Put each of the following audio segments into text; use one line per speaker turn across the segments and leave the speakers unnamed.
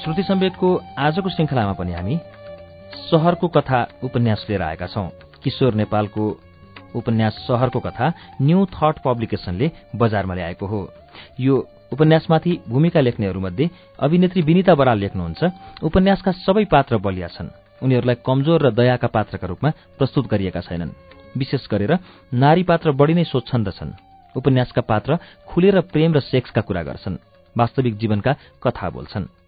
श्रुति सम्वेकको आजको श्रृङ्खलामा पनि हामी शहरको कथा उपन्यास लिएर आएका छौं। किशोर नेपालको उपन्यास शहरको कथा न्यू थट पब्लिकेशनले बजारमा ल्याएको हो। यो उपन्यासमाथि भूमिका लेख्नेहरूमध्ये अभिनेत्री विनिता बराल लेख्नुहुन्छ। उपन्यासका सबै पात्र बलिया छन्। उनीहरूलाई कमजोर र दयाका पात्रका रूपमा प्रस्तुत गरिएका छैनन्। विशेष गरेर नारी पात्र बढ़ी नै स्वच्छन्द उपन्यासका पात्र खुलेर प्रेम र सेक्सका कुरा गर्छन्। वास्तविक जीवनका कथा बोल्छन्।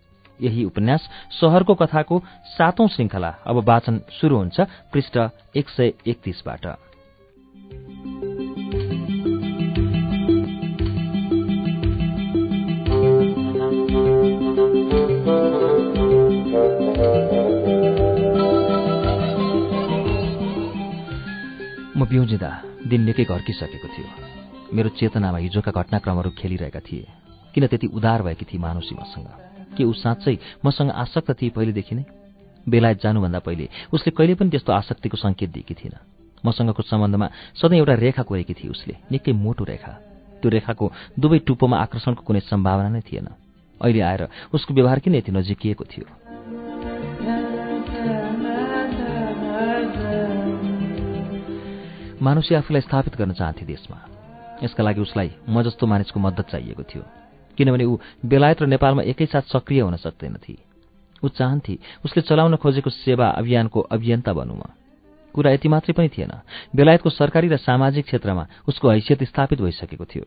यही उपन्यास शहरको कथाको सातौं श्रृङ्खला अब वाचन शुरू हुन्छ पृष्ठ एक सय एकतीसबाट। म बिउजिँदा दिन निकै घर्किसकेको थियो। मेरो चेतनामा हिजोका घटनाक्रमहरू खेलिरहेका थिए। किन त्यति उदार भएकी थिए मानुसी मसँग? के ऊ साँच्चै मसँग आसक्त थिए पहिलेदेखि नै? बेलायत जानुभन्दा पहिले उसले कहिले पनि त्यस्तो आसक्तिको सङ्केत दिएकी थिएन। मसँगको सम्बन्धमा सधैँ एउटा रेखा कोरेकी थिए उसले निकै मोटो रेखा। त्यो रेखाको दुवै टुप्पोमा आकर्षणको कुनै सम्भावना नै थिएन। अहिले आएर उसको व्यवहार किन यति नजिकिएको थियो? मानुसी आफूलाई स्थापित गर्न चाहन्थे देशमा। यसका लागि उसलाई म जस्तो मानिसको मद्दत चाहिएको थियो। किनभने ऊ बेलायत र नेपालमा एकैसाथ सक्रिय हुन सक्दैनथे ऊ चाहन्थे उसले चलाउन खोजेको सेवा अभियानको अभियन्ता म। कुरा यति मात्रै पनि थिएन। बेलायतको सरकारी र सामाजिक क्षेत्रमा उसको हैसियत स्थापित भइसकेको थियो।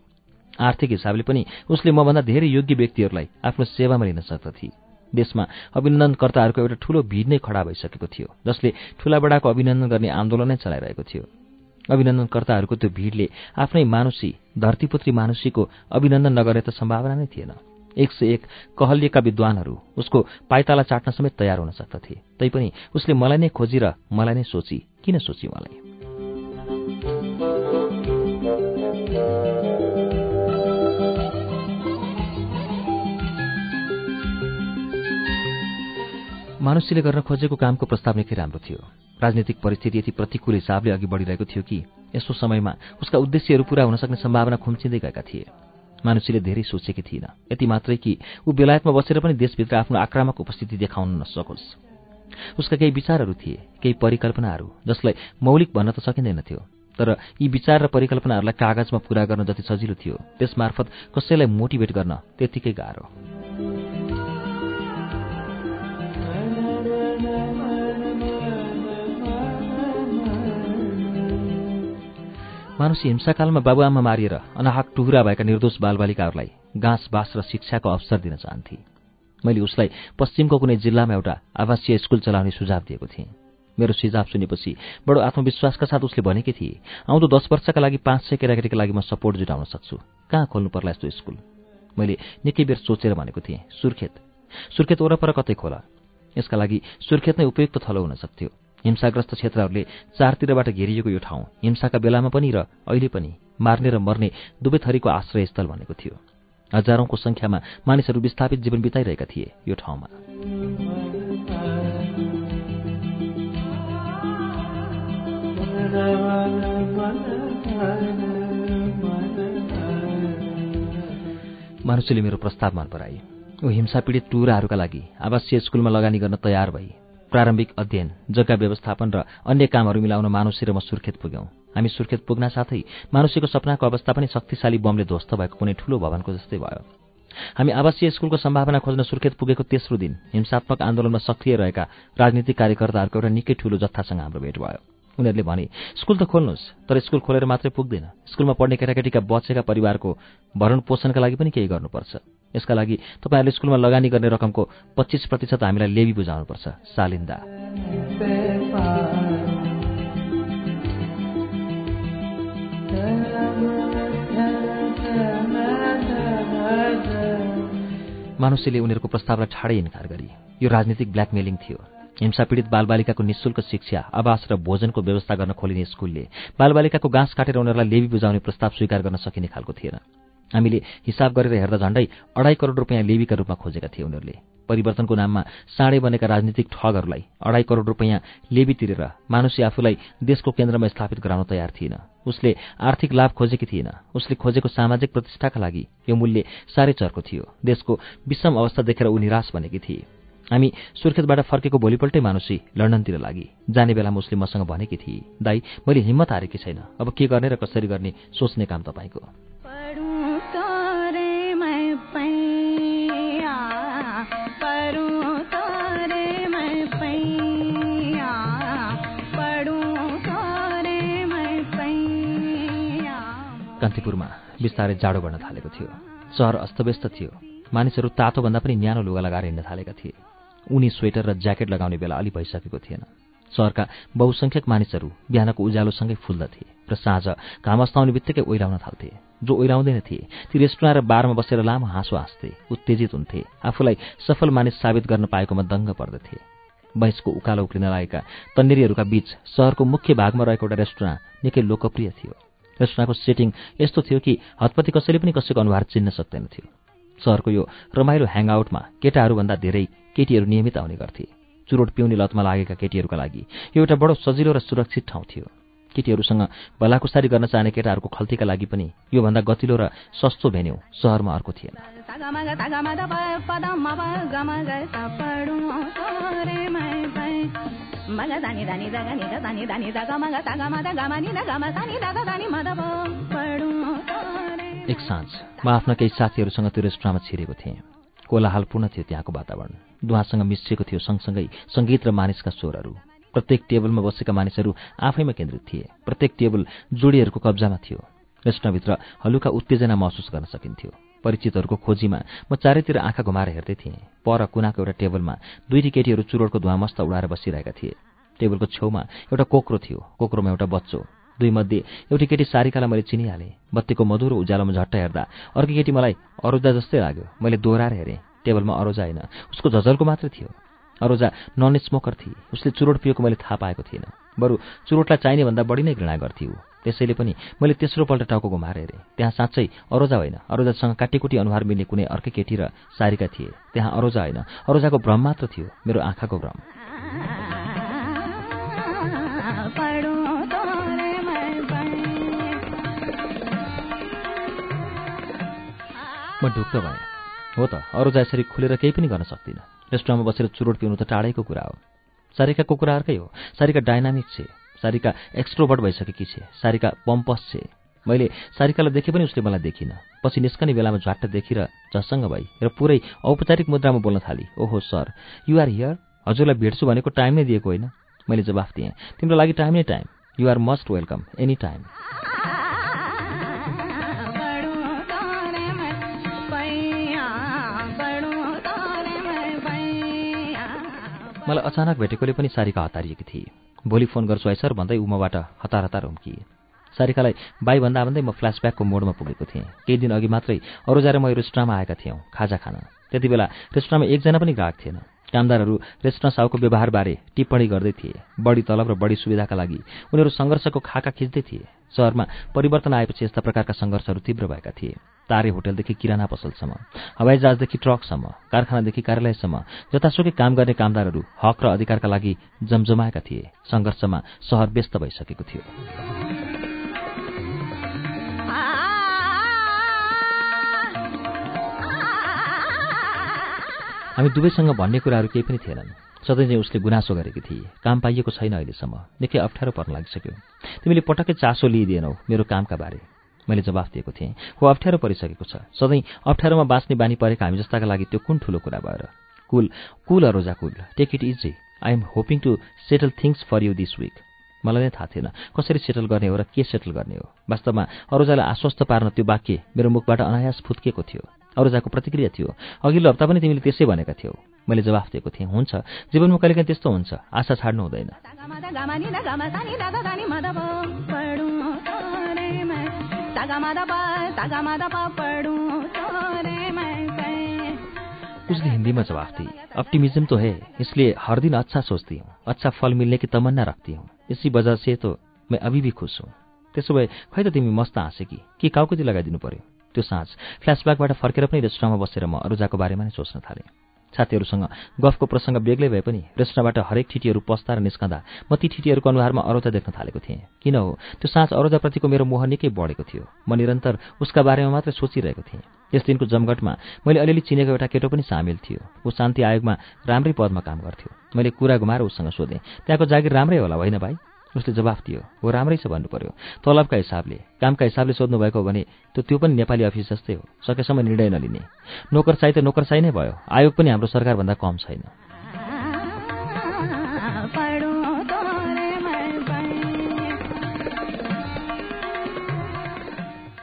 आर्थिक हिसाबले पनि उसले मभन्दा धेरै योग्य व्यक्तिहरूलाई आफ्नो सेवामा लिन सक्दथे। देशमा अभिनन्दनकर्ताहरूको एउटा ठूलो भिड नै खडा भइसकेको थियो जसले ठूला बडाको अभिनन्दन गर्ने आन्दोलन नै चलाइरहेको थियो। अभिनन्दनकर्ताहरूको त्यो भिडले आफ्नै मानुसी धरतीपुत्री मानुसीको अभिनन्दन नगरे त सम्भावना नै थिएन। एक सय एक कहलिएका विद्वानहरू उसको पाइताला चाट्न समेत तयार हुन सक्दथे। तैपनि उसले मलाई नै खोजी र मलाई नै सोची। किन सोची मलाई? मानुषीले गर्न खोजेको कामको प्रस्ताव निकै राम्रो थियो। राजनीतिक परिस्थिति यति प्रतिकूल हिसाबले अघि बढिरहेको थियो कि यसो समयमा उसका उद्देश्यहरू पूरा हुन सक्ने सम्भावना खुम्चिँदै गएका थिए। मानुषीले धेरै सोचेकी थिइन यति मात्रै कि ऊ बेलायतमा बसेर पनि देशभित्र आफ्नो आक्रामक उपस्थिति देखाउन नसकोस्। उसका केही विचारहरू थिए केही परिकल्पनाहरू जसलाई मौलिक भन्न त सकिँदैनथ्यो तर यी विचार र परिकल्पनाहरूलाई कागजमा पूरा गर्न जति सजिलो थियो त्यसमार्फत कसैलाई मोटिभेट गर्न त्यत्तिकै गाह्रो। मानुसी हिंसाकालमा बाबुआमा मारिएर अनाहक टुहुरा भएका निर्दोष बालबालिकाहरूलाई घाँस बाँस र शिक्षाको अवसर दिन चाहन्थे। मैले उसलाई पश्चिमको कुनै जिल्लामा एउटा आवासीय स्कुल चलाउने सुझाव दिएको थिएँ। मेरो सुझाव सुनेपछि बडो आत्मविश्वासका साथ उसले भनेकी थिए आउँदो दस वर्षका लागि पाँच सय केटाकेटीका लागि म सपोर्ट जुटाउन सक्छु। कहाँ खोल्नु पर्ला यस्तो स्कुल? मैले निकै बेर सोचेर भनेको थिएँ सुर्खेत। सुर्खेत वरपर कतै खोला। यसका लागि सुर्खेत नै उपयुक्त थलो हुन सक्थ्यो। हिंसाग्रस्त क्षेत्रहरूले चारतिरबाट घेरिएको यो ठाउँ हिंसाका बेलामा पनि र अहिले पनि मार्ने र मर्ने दुवै थरीको आश्रयस्थल भनेको थियो। हजारौंको संख्यामा मानिसहरू विस्थापित जीवन बिताइरहेका थिए यो ठाउँमा। मानुषीले मेरो प्रस्ताव मन पराए ऊ हिंसा पीडित टुराहरूका लागि आवासीय स्कुलमा लगानी गर्न तयार भई प्रारम्भिक अध्ययन जग्गा व्यवस्थापन र अन्य कामहरू मिलाउन मानुसी र म सुर्खेत पुग्यौं हामी सुर्खेत पुग्न साथै मानुसीको सपनाको अवस्था पनि शक्तिशाली बमले ध्वस्त भएको कुनै ठूलो भवनको जस्तै भयो। हामी आवासीय स्कुलको सम्भावना खोज्न सुर्खेत पुगेको तेस्रो दिन हिंसात्मक आन्दोलनमा सक्रिय रहेका राजनीतिक कार्यकर्ताहरूको एउटा निकै ठूलो जत्थासँग हाम्रो भेट भयो। उनीहरूले भने स्कुल त खोल्नुहोस् तर स्कुल खोलेर मात्रै पुग्दैन। स्कुलमा पढ्ने केटाकेटीका बचेका परिवारको भरण पोषणका लागि पनि केही गर्नुपर्छ। यसका लागि तपाईँहरूले स्कुलमा लगानी गर्ने रकमको पच्चिस प्रतिशत हामीलाई लेबी बुझाउनुपर्छ। सालिन्दा। मानुषीले उनीहरूको प्रस्तावलाई ठाडै इन्कार गरी। यो राजनीतिक ब्ल्याकमेलिङ थियो। हिंसा पीडित बालबालिकाको निशुल्क शिक्षा आवास र भोजनको व्यवस्था गर्न खोलिने स्कुलले बालबालिकाको गाँस काटेर उनीहरूलाई लेबी बुझाउने प्रस्ताव स्वीकार गर्न सकिने खालको थिएन। हामीले हिसाब गरेर हेर्दा झण्डै अढाई करोड रुपियाँ लेबीका रूपमा खोजेका थिए उनीहरूले। परिवर्तनको नाममा साँडे बनेका राजनीतिक ठगहरूलाई अढाई करोड रुपियाँ लेबी तिरेर मानुषी आफूलाई देशको केन्द्रमा स्थापित गराउन तयार थिएन। उसले आर्थिक लाभ खोजेकी थिएन। उसले खोजेको सामाजिक प्रतिष्ठाका लागि यो मूल्य साह्रै चर्को थियो। देशको विषम अवस्था देखेर ऊ निराश बनेकी थिए। हामी सुर्खेतबाट फर्केको भोलिपल्टै मानुषी लन्डनतिर लागि। जाने बेलामा उसले मसँग भनेकी थिए दाई मैले हिम्मत हारेकी छैन। अब के गर्ने र कसरी गर्ने सोच्ने काम तपाईँको। कान्तिपुरमा बिस्तारै जाडो बढ्न थालेको थियो। सहर अस्तव्यस्त थियो। मानिसहरू तातोभन्दा पनि न्यानो लुगा लगाएर हिँड्न थालेका थिए। उनी स्वेटर र ज्याकेट लगाउने बेला अलि भइसकेको थिएन। सहरका बहुसङ्ख्यक मानिसहरू बिहानको उज्यालोसँगै फुल्दथे र साँझ घाम अस्ताउने बित्तिकै ओइराउन थाल्थे। जो ओइराउँदैन थिए ती रेस्टुरेन्ट र बारमा बसेर लामो हाँसो हाँस्थे उत्तेजित हुन्थे आफूलाई सफल मानिस साबित गर्न पाएकोमा दङ्ग पर्दथे। बैंसको उकालो उक्लिन लागेका तन्नेरीहरूका बीच सहरको मुख्य भागमा रहेको एउटा रेस्टुरेन्ट निकै लोकप्रिय थियो। रेस्टुरेन्टको सेटिङ यस्तो थियो कि हतपति कसैले पनि कसैको अनुहार चिन्न सक्दैन थियो। सहरको यो रमाइलो ह्याङआउटमा केटाहरूभन्दा धेरै केटीहरू नियमित आउने गर्थे। चुरोट पिउने लतमा लागेका केटीहरूका लागि यो एउटा बडो सजिलो र सुरक्षित ठाउँ थियो। केटीहरूसँग भलाकुसारी गर्न चाहने केटाहरूको खल्तीका लागि पनि योभन्दा गतिलो र सस्तो भेन्यौ सहरमा अर्को थिएन। एक साँझ म आफ्ना केही साथीहरूसँग त्यो रेस्टुरेन्टमा छिरेको थिएँ। कोलाहालपूर्ण थियो त्यहाँको वातावरण। दुवासँग मिसिएको थियो सँगसँगै सङ्गीत र मानिसका स्वरहरू। प्रत्येक टेबलमा बसेका मानिसहरू आफैमा केन्द्रित थिए। प्रत्येक टेबल जोडीहरूको कब्जामा थियो। रेस्टुरेन्टभित्र हलुका उत्तेजना महसुस गर्न सकिन्थ्यो। परिचितहरूको खोजीमा म चारैतिर आँखा घुमाएर हेर्दै थिएँ। पर कुनाको एउटा टेबलमा दुईटी केटीहरू चुरोटको धुवा मस्त उडाएर बसिरहेका थिए। टेबलको छेउमा एउटा कोक्रो थियो। कोक्रोमा एउटा बच्चो। दुईमध्ये एउटी केटी सारिकालाई मैले चिनिहालेँ। बत्तीको मधुरो उज्यालोमा झट्ट हेर्दा अर्की केटी मलाई अरोजा जस्तै लाग्यो। मैले दोहोऱ्याएर हेरेँ। टेबलमा अरोजा होइन। उसको झझलको मात्रै थियो। अरोजा नन स्मोकर थिए। उसले चुरोट पिएको मैले थाहा पाएको थिइनँ बरु चुरोटलाई चाहिने भन्दा बढी नै घृणा गर्थ्यो। त्यसैले पनि मैले तेस्रोपल्ट टाउको घुमाएर हेरेँ। त्यहाँ साँच्चै अरोजा होइन। अरोजासँग काटीकुटी अनुहार मिल्ने कुनै अर्कै केटी र सारिका थिए। त्यहाँ अरोजा होइन। अरोजाको भ्रम मात्र थियो मेरो आँखाको भ्रम। म ढुक्क भएँ। हो त अरोजा यसरी खुलेर केही पनि गर्न सक्दिनँ। रेस्टुरेन्टमा बसेर चुरोट पिउनु त टाढैको कुरा हो। सारिकाको कुरा अर्कै हो। सारिका डाइनामिक छे। सारिका एक्सट्रोभर्ट भइसकेकी छे। सारिका पम्पस छे। मैले सारिकालाई देखेँ पनि उसले मलाई देखिनँ। पछि निस्कने बेलामा झट्ट देखिर झसङ्ग भई र पुरै औपचारिक मुद्रामा बोल्न थाली। ओहो सर युआर हियर हजुरलाई भेट्छु भनेको टाइम नै दिएको होइन। मैले जवाफ दिएँ। तिम्रो लागि टाइम नै time. You're most welcome any time मलाई अचानक भेटेकोले पनि सारिका हतारिएकी थिए। भोलि फोन गर्छु है सर भन्दै ऊ मबाट हतार हतार हुम्किए। सारिकालाई बाई भन्दा भन्दै म फ्ल्यासब्याकको मोडमा पुगेको थिएँ। केही दिन अघि मात्रै अरू जाएर म रेस्टुरेन्टमा आएका थियौँ खाजा खान। त्यति बेला रेस्टुरेन्टमा एकजना पनि ग्राहक थिएन। कामदारहरू रेस्टुरेन्ट साउको व्यवहारबारे टिप्पणी गर्दै थिए। बढी तलब र बढी सुविधाका लागि उनीहरू सङ्घर्षको खाका खिच्दै थिए। सहरमा परिवर्तन आएपछि यस्ता प्रकारका सङ्घर्षहरू तीव्र भएका थिए। तारे होटलदेखि किराना पसलसम्म हवाईजहाजदेखि ट्रकसम्म कारखानादेखि कार्यालयसम्म जतासुकै काम गर्ने कामदारहरू हक र अधिकारका लागि जमजमाएका थिए। सङ्घर्षमा सहर व्यस्त भइसकेको थियो। हामी दुवैसँग भन्ने कुराहरू केही पनि थिएनन्। सधैँ चाहिँ उसले गुनासो गरेकी थिए। काम पाइएको छैन अहिलेसम्म। निकै अप्ठ्यारो पर्न लागिसक्यो। तिमीले पटक्कै चासो लिइदिएनौ मेरो कामका बारे। मैले जवाफ दिएको थिएँ। हो अप्ठ्यारो परिसकेको छ। सधैँ अप्ठ्यारोमा बाँच्ने बानी परेका हामी जस्ताका लागि त्यो कुन ठुलो कुरा भएर? Cool cool Aroja cool. Take it easy I am hoping to settle things for you this week मलाई नै थाहा थिएन। कसरी सेटल गर्ने हो र के सेटल गर्ने हो? वास्तवमा अरोजालाई आश्वस्त पार्न त्यो वाक्य मेरो मुखबाट अनायास फुत्किएको थियो। अरोजाको प्रतिक्रिया थियो। अघिल्लो हप्ता पनि तिमीले त्यसै भनेका थियौ। मैले जवाफ दिएको थिएँ हुन्छ। जीवनमा कहिलेकाहीँ त्यस्तो हुन्छ। आशा छाड्नु हुँदैन। उसले हिंदीमा जवाफ दी ऑप्टिमिज्म तो है। इसलिए हर दिन अच्छा सोचती हूँ। अच्छा फल मिलने की तमन्ना रखती इसी वजह से तो मैं अभी भी खुस हुँ। त्यसो भए खै त तिमी मस्त हाँसे कि के काउकुती लगाइदिनु पर्यो? त्यो साँझ फ्ल्यासब्याकबाट फर्केर पनि रेस्टुरेन्टमा बसेर म अरूजाको बारेमा नै सोच्न थालेँ। साथीहरूसँग गफको प्रसङ्ग बेग्लै भए पनि रेस्टुरेन्टबाट हरेक ठिटीहरू पस्दा र निस्कँदा म ती ठिटीहरूको अनुहारमा अरोजा देख्न थालेको थिएँ। किन हो? त्यो साँझ अरोजाप्रतिको मेरो मोह निकै बढेको थियो। म निरन्तर उसका बारेमा मात्रै सोचिरहेको थिएँ। यस दिनको जमघटमा मैले अलिअलि चिनेको एउटा केटो पनि सामेल थियो। ऊ शान्ति आयोगमा राम्रै पदमा काम गर्थ्यो। मैले कुरा घुमाएर उसँग सोधेँ त्यहाँको जागिर राम्रै होला होइन भाइ? उसले जवाफ दियो हो राम्रै छ भन्नु पर्यो तलबका हिसाबले कामका हिसाबले सोध्नु भएको भने त त्यो पनि नेपाली अफिस जस्तै हो। सकेसम्म निर्णय नलिने। नोकरसाई त नोकरसाई नै भयो। आयोग पनि हाम्रो सरकारभन्दा कम छैन।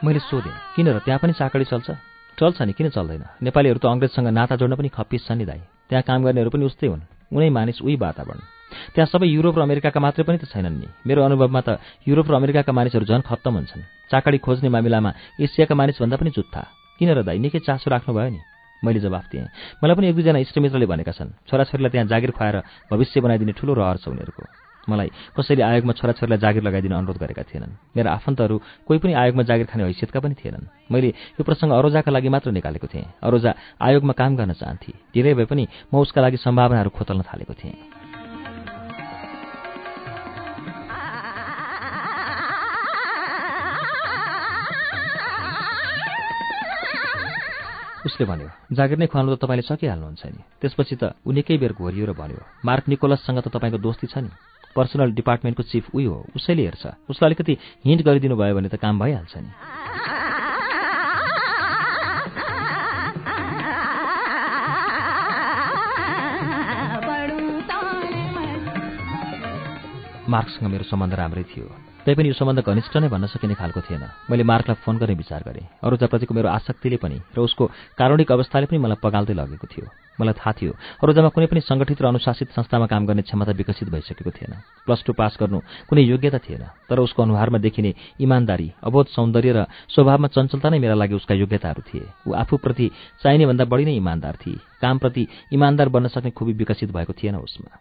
मैले सोधेँ किन र त्यहाँ पनि चाकडी चल्छ? चल्छ नि किन चल्दैन? नेपालीहरू त अङ्ग्रेजसँग नाता जोड्न पनि खप्पिस छ नि दाई त्यहाँ काम गर्नेहरू पनि उस्तै हुन्। उनै मानिस उही वातावरण। त्यहाँ सबै युरोप र अमेरिकाका मात्रै पनि त छैनन् नि। मेरो अनुभवमा त युरोप र अमेरिकाका मानिसहरू झन् खत्तम हुन्छन्। चाकडी खोज्ने मामिलामा एसियाका मानिसभन्दा पनि जुत्था किन र दाइ निकै चासो राख्नुभयो नि? मैले जवाफ दिएँ। मलाई पनि एक दुईजना इष्टमित्रले भनेका छन्। छोराछोरीलाई त्यहाँ जागिर खुवाएर भविष्य बनाइदिने ठुलो रहर छ उनीहरूको। मलाई कसैले आयोगमा छोराछोरीलाई जागिर लगाइदिन अनुरोध गरेका थिएनन्। मेरा आफन्तहरू कोही पनि आयोगमा जागिर खाने हैसियतका पनि थिएनन्। मैले यो प्रसङ्ग अरोजाका लागि मात्र निकालेको थिएँ। अरोजा आयोगमा काम गर्न चाहन्थे। धेरै भए पनि म उसका लागि सम्भावनाहरू खोतल्न थालेको थिएँ। उसले भन्यो जागिर नै खुवाउनु त तपाईँले सकिहाल्नुहुन्छ नि। त्यसपछि त ऊ निकै बेर घोरियो र भन्यो मार्क निकोलससँग त तपाईँको दोस्ती छ नि। पर्सनल डिपार्टमेन्टको चिफ उही हो उसैले हेर्छ। उसलाई अलिकति हिन्ट गरिदिनु भयो भने त काम भइहाल्छ नि। मार्क्ससँग मेरो सम्बन्ध राम्रै थियो। तैपनि यो सम्बन्ध घनिष्ठ नै भन्न सकिने खालको थिएन। मैले मार्कलाई फोन गर्ने विचार गरेँ। अरूजाप्रतिको मेरो आसक्तिले पनि र उसको कारुणिक अवस्थाले पनि मलाई पगाल्दै लगेको थियो। मलाई थाहा थियो अरूजामा कुनै पनि सङ्गठित र अनुशासित संस्थामा काम गर्ने क्षमता विकसित भइसकेको थिएन। प्लस टू पास गर्नु कुनै योग्यता थिएन तर उसको अनुहारमा देखिने इमान्दारी अबोध सौन्दर्य र स्वभावमा चञ्चलता नै मेरा लागि उसका योग्यताहरू थिए। ऊ आफूप्रति चाहिने भन्दा बढी नै इमान्दार थिए। कामप्रति इमान्दार बन्न सक्ने खुबी विकसित भएको थिएन उसमा।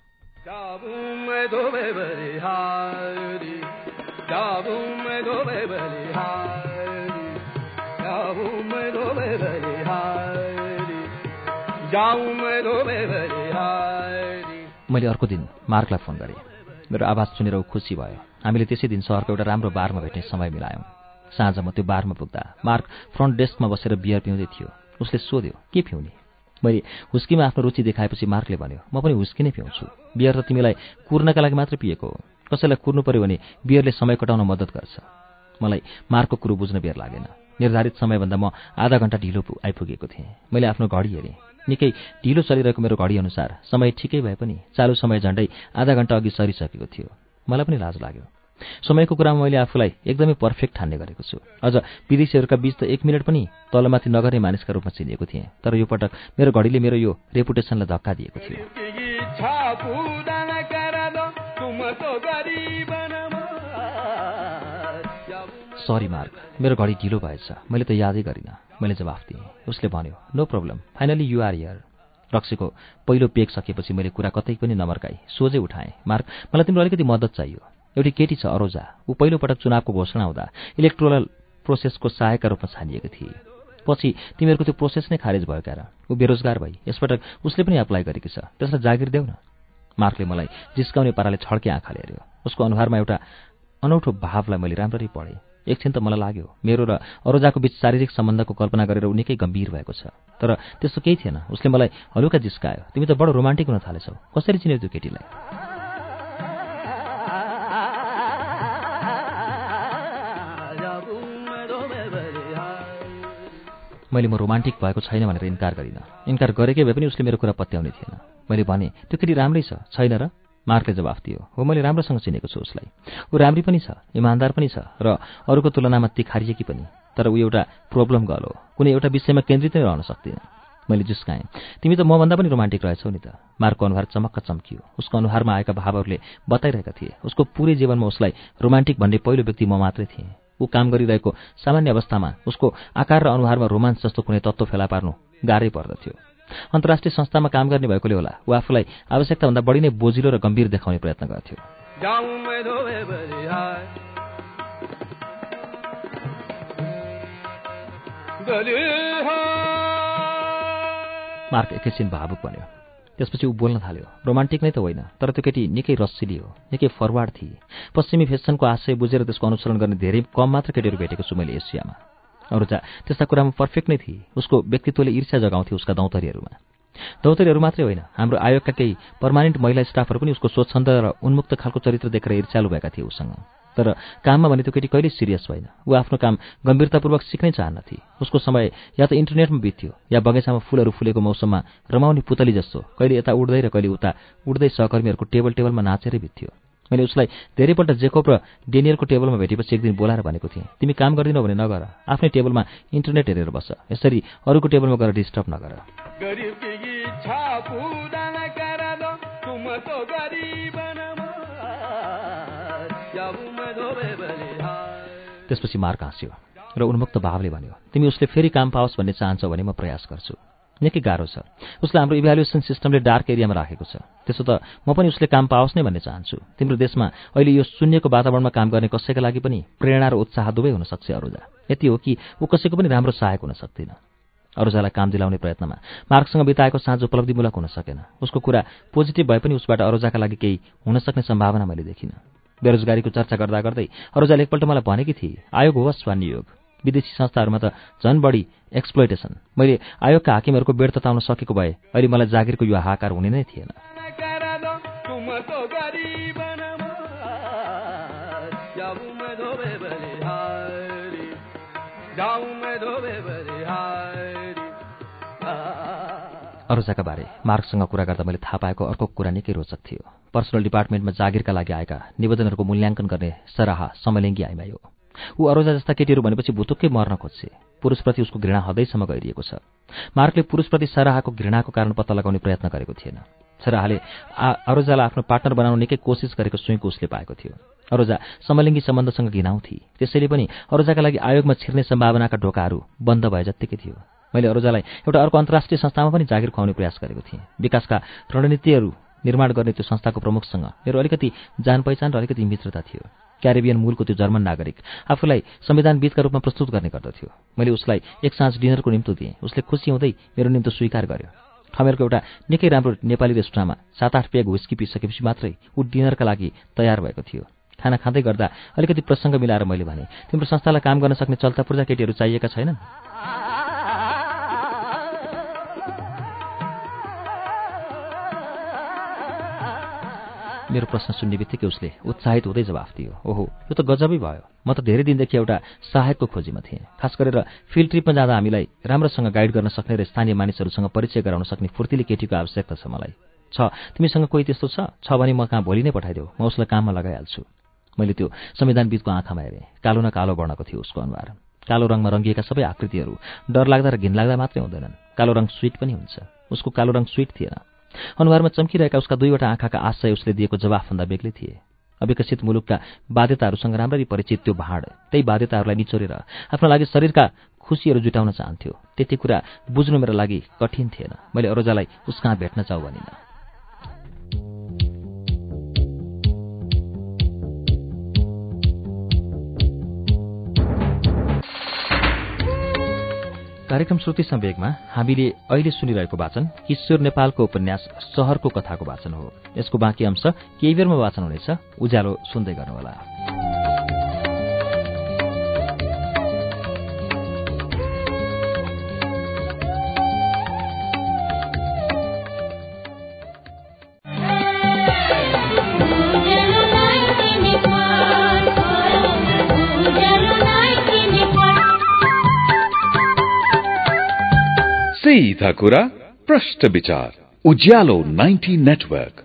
मैले अर्को दिन मार्कलाई फोन गरेँ। मेरो आवाज सुनेर ऊ खुसी भयो। हामीले त्यसै दिन सहरको एउटा राम्रो बारमा भेट्ने समय मिलायौँ। साँझ म त्यो बारमा पुग्दा मार्क फ्रन्ट डेस्कमा बसेर बियर पिउँदै थियो। उसले सोध्यो के पिउने? मैले हुस्कीमा आफ्नो रुचि देखाएपछि मार्कले भन्यो म पनि हुस्की नै पिउँछु। बियर त तिमीलाई कुर्नका लागि मात्र पिएको हो। कसैलाई कुर्नु पर्यो भने बियरले समय कटाउन मद्दत गर्छ। मलाई मार्कको कुरो बुझ्न बेर लागेन। निर्धारित समयभन्दा म आधा घन्टा ढिलो आइपुगेको थिएँ। मैले आफ्नो घडी हेरेँ। निकै ढिलो चलिरहेको मेरो घडी अनुसार समय ठिकै भए पनि चालु समय झण्डै आधा घन्टा अघि सरिसकेको थियो। मलाई पनि लाज लाग्यो। समयको कुरामा मैले आफूलाई एकदमै पर्फेक्ट ठान्ने गरेको छु। अझ विदेशीहरूका बीच त एक मिनट पनि तलमाथि नगर्ने मानिसका रूपमा चिनिएको थिएँ। तर यो पटक मेरो घडीले मेरो यो रेपुटेसनलाई धक्का दिएको थियो। सरी मार्क मेरो घडी ढिलो भएछ। मैले त यादै गरिनँ। मैले जवाफ दिएँ। उसले भन्यो no problem finally you are here रक्सीको पहिलो पेक सकेपछि मैले कुरा कतै पनि नमर्काई। सोझै उठाएँ। मार्क मलाई तिम्रो अलिकति मद्दत चाहियो। एउटी केटी छ अरोजा। ऊ पहिलोपटक चुनावको घोषणा हुँदा इलेक्ट्रोरल प्रोसेसको सहायकका रूपमा छानिएको थिए। पछि तिमीहरूको त्यो प्रोसेस नै खारेज भयो क्यार। ऊ बेरोजगार भई। यसपटक उसले पनि एप्लाई गरेकी छ। त्यसलाई जागिर देऊ न। मार्कले मलाई जिस्काउने पाराले छड्के आँखाले हेऱ्यो। उसको अनुहारमा एउटा अनौठो भावलाई मैले राम्ररी पढेँ। एकछिन त मलाई लाग्यो मेरो र अरोजाको बीच शारीरिक सम्बन्धको कल्पना गरेर ऊ निकै गम्भीर भएको छ। तर त्यस्तो केही थिएन उसले मलाई हलुका जिस्कायो तिमी त बडो रोमान्टिक हुन थालेछौ कसरी चिन्यौ त्यो केटीलाई? मैले म रोमान्टिक भएको छैन भनेर इन्कार गरिनँ। इन्कार गरेकै भए पनि उसले मेरो कुरा पत्याउने थिएन। मैले भने त्यो केटी राम्रै छैन र? मार्कले जवाफ दियो। हो मैले राम्रोसँग चिनेको छु उसलाई। ऊ राम्री पनि छ इमान्दार पनि छ र अरूको तुलनामा तिखारिएकी पनि। तर ऊ एउटा प्रब्लम गर्ल हो। कुनै एउटा विषयमा केन्द्रित नै रहन सक्दिनँ। मैले जिस्काएँ। तिमी त मभन्दा पनि रोमान्टिक रहेछौ नि त। मार्कको अनुहार चमक्क चम्कियो। उसको अनुहारमा आएका भावहरूले बताइरहेका थिए। उसको पुरै जीवनमा उसलाई रोमान्टिक भन्ने पहिलो व्यक्ति म मात्रै थिएँ। ऊ काम गरिरहेको सामान्य अवस्थामा उसको आकार र अनुहारमा रोमान्स जस्तो कुनै तत्त्व फेला पार्नु गाह्रै पर्दथ्यो। अन्तर्राष्ट्रिय संस्थामा काम गर्ने भएकोले होला। ऊ आफूलाई आवश्यकताभन्दा बढी नै बोजिलो र गम्भीर देखाउने प्रयत्न गर्थ्यो। मार्क एकैछिन भावुक बन्यो। त्यसपछि ऊ बोल्न थाल्यो रोमान्टिक नै त होइन तर त्यो केटी निकै रसिली हो निकै फरवार्ड थिए। पश्चिमी फेसनको आशय बुझेर त्यसको अनुसरण गर्ने धेरै कम मात्र केटीहरू भेटेको छु मैले एसियामा। अरूजा त्यस्ता कुरामा पर्फेक्ट नै थिए। उसको व्यक्तित्वले ईर्ष्या जगाउँथे उसका दौतरीहरूमा। दौतरीहरू मात्रै होइन हाम्रो आयोगका केही पर्मानेन्ट महिला स्टाफहरू पनि उसको स्वच्छन्द र उन्मुक्त खालको चरित्र देखेर ईर्ष्यालु भएका थिए उसँग तर काममा भने त्यो केटी कहिल्यै सिरियस भएन। ऊ आफ्नो काम गम्भीरतापूर्वक सिक्नै चाहन्नथे उसको समय या त इन्टरनेटमा बित्थ्यो या बगैँचामा फुलहरू फुलेको मौसममा रमाउने पुतली जस्तो कहिले यता उड्दै र कहिले उता उड्दै सहकर्मीहरूको टेबल टेबलमा नाचेरै बित्थ्यो। मैले उसलाई धेरैपल्ट जेकोप र डेनियलको टेबलमा भेटेपछि एक दिन बोलाएर भनेको थिएँ तिमी काम गर्दिनौ भने नगर आफ्नै टेबलमा इन्टरनेट हेरेर बस यसरी अरूको टेबलमा गएर डिस्टर्ब नगर। त्यसपछि मार्क हाँस्यो र उन्मुक्त भावले भन्यो तिमी उसले फेरि काम पाओस् भन्ने चाहन्छौ भने म प्रयास गर्छु। निकै गाह्रो छ। उसलाई हाम्रो इभ्यालुएसन सिस्टमले डार्क एरियामा राखेको छ। त्यसो त म पनि उसले काम पाओस् नै भन्ने चाहन्छु। तिम्रो देशमा अहिले यो शून्यको वातावरणमा काम गर्ने कसैका लागि पनि प्रेरणा र उत्साह दुवै हुन सक्छ अरूजा। यति हो कि ऊ कसैको पनि राम्रो सहायक हुन सक्दैन। अरूजालाई काम दिलाउने प्रयत्नमा मार्कसँग बिताएको साँझ उपलब्धिमूलक हुन सकेन। उसको कुरा पोजिटिभ भए पनि उसबाट अरूजाका लागि केही हुन सक्ने सम्भावना मैले देखिनँ। बेरोजगारीको चर्चा गर्दा गर्दै अरूजाले एकपल्ट मलाई भनेकी थिए आयोग होस् वा नियोग। विदेशी संस्थाहरूमा त झन् बढी एक्सप्लोइटेसन मैले आयोगका हाकिमहरूको बेड तताउन सकेको भए अहिले मलाई जागिरको यो हाकार हुने नै थिएन। अरूजाका बारे मार्कसँग कुरा गर्दा मैले थाहा पाएको अर्को कुरा निकै रोचक थियो। पर्सनल डिपार्टमेन्टमा जागिरका लागि आएका निवेदनहरूको मूल्याङ्कन गर्ने सराहा समलिङ्गी आइमायो ऊ अरोजा जस्ता केटीहरू भनेपछि भुतुक्कै मर्न खोज्छे। पुरुषप्रति उसको घृणा हदैसम्म गइरिएको छ। मार्कले पुरुषप्रति सराहाको घृणाको कारण पत्ता लगाउने प्रयत्न गरेको थिएन। सराहले अरोजालाई आफ्नो पार्टनर बनाउन निकै कोसिस गरेको सुइँको उसले पाएको थियो। अरोजा समलिङ्गी सम्बन्धसँग घिनाउँथे त्यसैले पनि अरोजाका लागि आयोगमा छिर्ने सम्भावनाका ढोकाहरू बन्द भए जत्तिकै थियो। मैले अरोजालाई एउटा अर्को अन्तर्राष्ट्रिय संस्थामा पनि जागिर खुवाउने प्रयास गरेको थिएँ। विकासका रणनीतिहरू निर्माण गर्ने त्यो संस्थाको प्रमुखसँग मेरो अलिकति जान पहिचान र अलिकति मित्रता थियो। क्यारेबियन मूलको त्यो जर्मन नागरिक। आफूलाई संविधानविदका रूपमा प्रस्तुत गर्ने गर्दथ्यो। मैले उसलाई एक साँझ डिनरको निम्तो दिएँ। उसले खुसी हुँदै मेरो निम्तो स्वीकार गर्यो। ठमेरको एउटा निकै राम्रो नेपाली रेस्टुराँमा सात आठ पेग हुस्की पिसकेपछि मात्रै ऊ डिनरका लागि तयार भएको थियो। खाना खाँदै गर्दा अलिकति प्रसङ्ग मिलाएर मैले भने तिम्रो संस्थालाई काम गर्न सक्ने चल्ता पूर्जा केटीहरू चाहिएका छैनन्? मेरो प्रश्न सुन्ने बित्तिकै उसले उत्साहित हुँदै जवाफ दियो। ओहो यो त गजबै भयो। म त धेरै दिनदेखि एउटा सहायकको खोजीमा थिएँ। खास गरेर फिल्ड ट्रिपमा जाँदा हामीलाई राम्रोसँग गाइड गर्न सक्ने र स्थानीय मानिसहरूसँग परिचय गराउन सक्ने फुर्तिले केटीको आवश्यकता छ मलाई। छ तिमीसँग कोही त्यस्तो छ? भने म कहाँ भोलि नै पठाइदेऊ। म उसलाई काममा लगाइहाल्छु। मैले त्यो संविधानविदको आँखामा हेरेँ। कालो न कालो वर्णको थियो उसको अनुहार। कालो रङमा रङ्गिएका सबै आकृतिहरू डर लाग्दा र घिनलाग्दा मात्रै हुँदैनन्। कालो रङ स्विट पनि हुन्छ। उसको कालो रङ स्विट थिएन। अनुहारमा चम्किरहेका उसका दुईवटा आँखाका आशय उसले दिएको जवाफभन्दा बेग्लै थिए। अविकसित मुलुकका बाध्यताहरूसँग राम्ररी परिचित त्यो भाँड त्यही बाध्यताहरूलाई निचोरेर आफ्नो लागि शरीरका खुसीहरू जुटाउन चाहन्थ्यो। त्यति कुरा बुझ्नु मेरो लागि कठिन थिएन। मैले अरोजालाई उसकहाँ भेट्न चाउ भनिनँ। कार्यक्रम श्रुति सम्वेगमा हामीले अहिले सुनिरहेको वाचन किशोर नेपालको उपन्यास सहरको कथाको वाचन हो। यसको बाँकी अंश केही बेरमा वाचन हुनेछ। उज्यालो सुन्दै गर्नुहोला।
सीधा कुरा विचार उज्यालो 90 नेटवर्क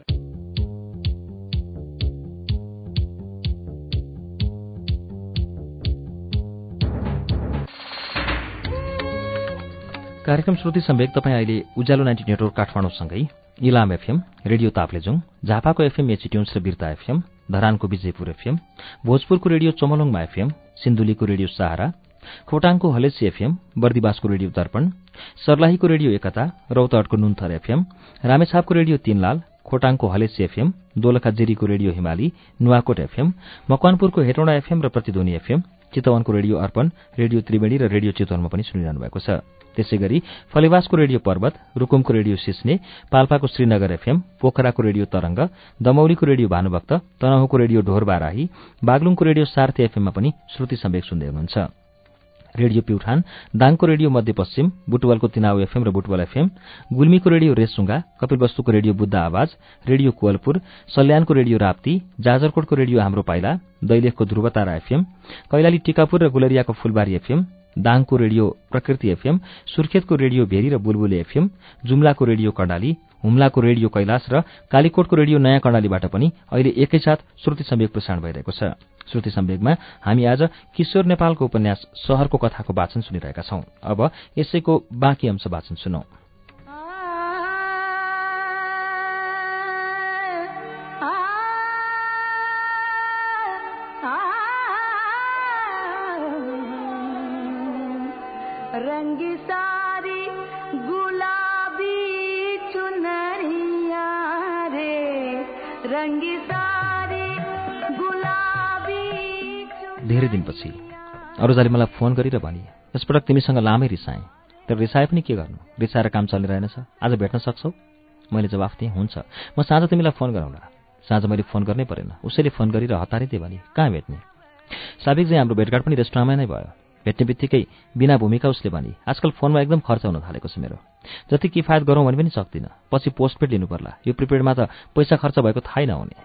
कार्यक्रम श्रुति सम्वेक तपाईँ अहिले उज्यालो नाइन्टी नेटवर्क काठमाडौँसँगै इलाम एफएम रेडियो ताप्लेजुङ झापाको एफएम एचिट्युन्स र बिर्ता एफएम धरानको विजयपुर एफएम भोजपुरको रेडियो चोमलोङमा एफएम सिन्धुलीको रेडियो सहारा खोटाङको हलेसी एफएम बर्दिवासको रेडियो दर्पण सर्लाहीको रेडियो एकता रौतहटको नुन्थर एफएम रामेछापको रेडियो तीनलाल खोटाङको हलेसी एफएम दोलखा जिरीको रेडियो हिमाली नुवाकोट एफएम मकवानपुरको हेटौँडा एफएम र प्रतिध्वनि एफएम चितवनको रेडियो अर्पण रेडियो त्रिवेणी र रेडियो चितवनमा पनि सुनिरहनु भएको छ। त्यसै गरी फलेवासको रेडियो पर्वत रुकुमको रेडियो सिस्ने पाल्पाको श्रीनगर एफएम पोखराको रेडियो तरंग दमौलीको रेडियो भानुभक्त तनहुको रेडियो ढोरबाराही बागलुङको रेडियो सार्थी एफएममा पनि श्रुति सम्वेक सुन्दै हुनुहुन्छ। रेडियो प्युठान दाङको रेडियो मध्यपश्चिम बुटवलको तिनाउ एफएम र बुटवल एफएम गुल्मीको रेडियो रेसुङ्गा कपिलवस्तुको रेडियो बुद्ध आवाज रेडियो कोवलपुर सल्यानको रेडियो राप्ती जाजरकोटको रेडियो हाम्रो पाइला दैलेखको ध्रुवतारा एफएम कैलाली टिकापुर र गुलरियाको फुलबारी एफएम दाङको रेडियो प्रकृति एफएम सुर्खेतको रेडियो भेरी र बुलबुले एफएम जुम्लाको रेडियो कर्णाली हुम्लाको रेडियो कैलाश र कालीकोटको रेडियो नयाँ कर्णालीबाट पनि अहिले एकैसाथ श्रुति सम्वेक प्रसारण भइरहेको छ। श्रुति सम्वेगमा हामी आज किशोर नेपालको उपन्यास शहरको कथाको वाचन सुनिरहेका छौं। अब यसैको बाँकी अंश वाचन सुनौ। दिनपछि अरूजाले मलाई फोन गरेर भने यसपटक तिमीसँग लामै रिसाएँ। तर रिसाए पनि के गर्नु? रिसाएर काम चल्ने रहेनछ। आज भेट्न सक्छौ? मैले जवाफ दिएँ हुन्छ। म साँझ तिमीलाई फोन गरौँला साँझ मैले फोन गर्नै परेन। उसैले फोन गरेर हतारै दिएँ भने कहाँ भेट्ने? साबिक चाहिँ हाम्रो भेटघाट पनि रेस्टुराँमै नै भयो। भेट्ने बित्तिकै बिना भूमिका उसले भने आजकल फोनमा एकदम खर्च हुन थालेको छ मेरो। जति किफायत गरौँ भने पनि सक्दिनँ। पछि पोस्टपेड लिनु पर्ला यो प्रिपेडमा त पैसा खर्च भएको थाहै नहुने।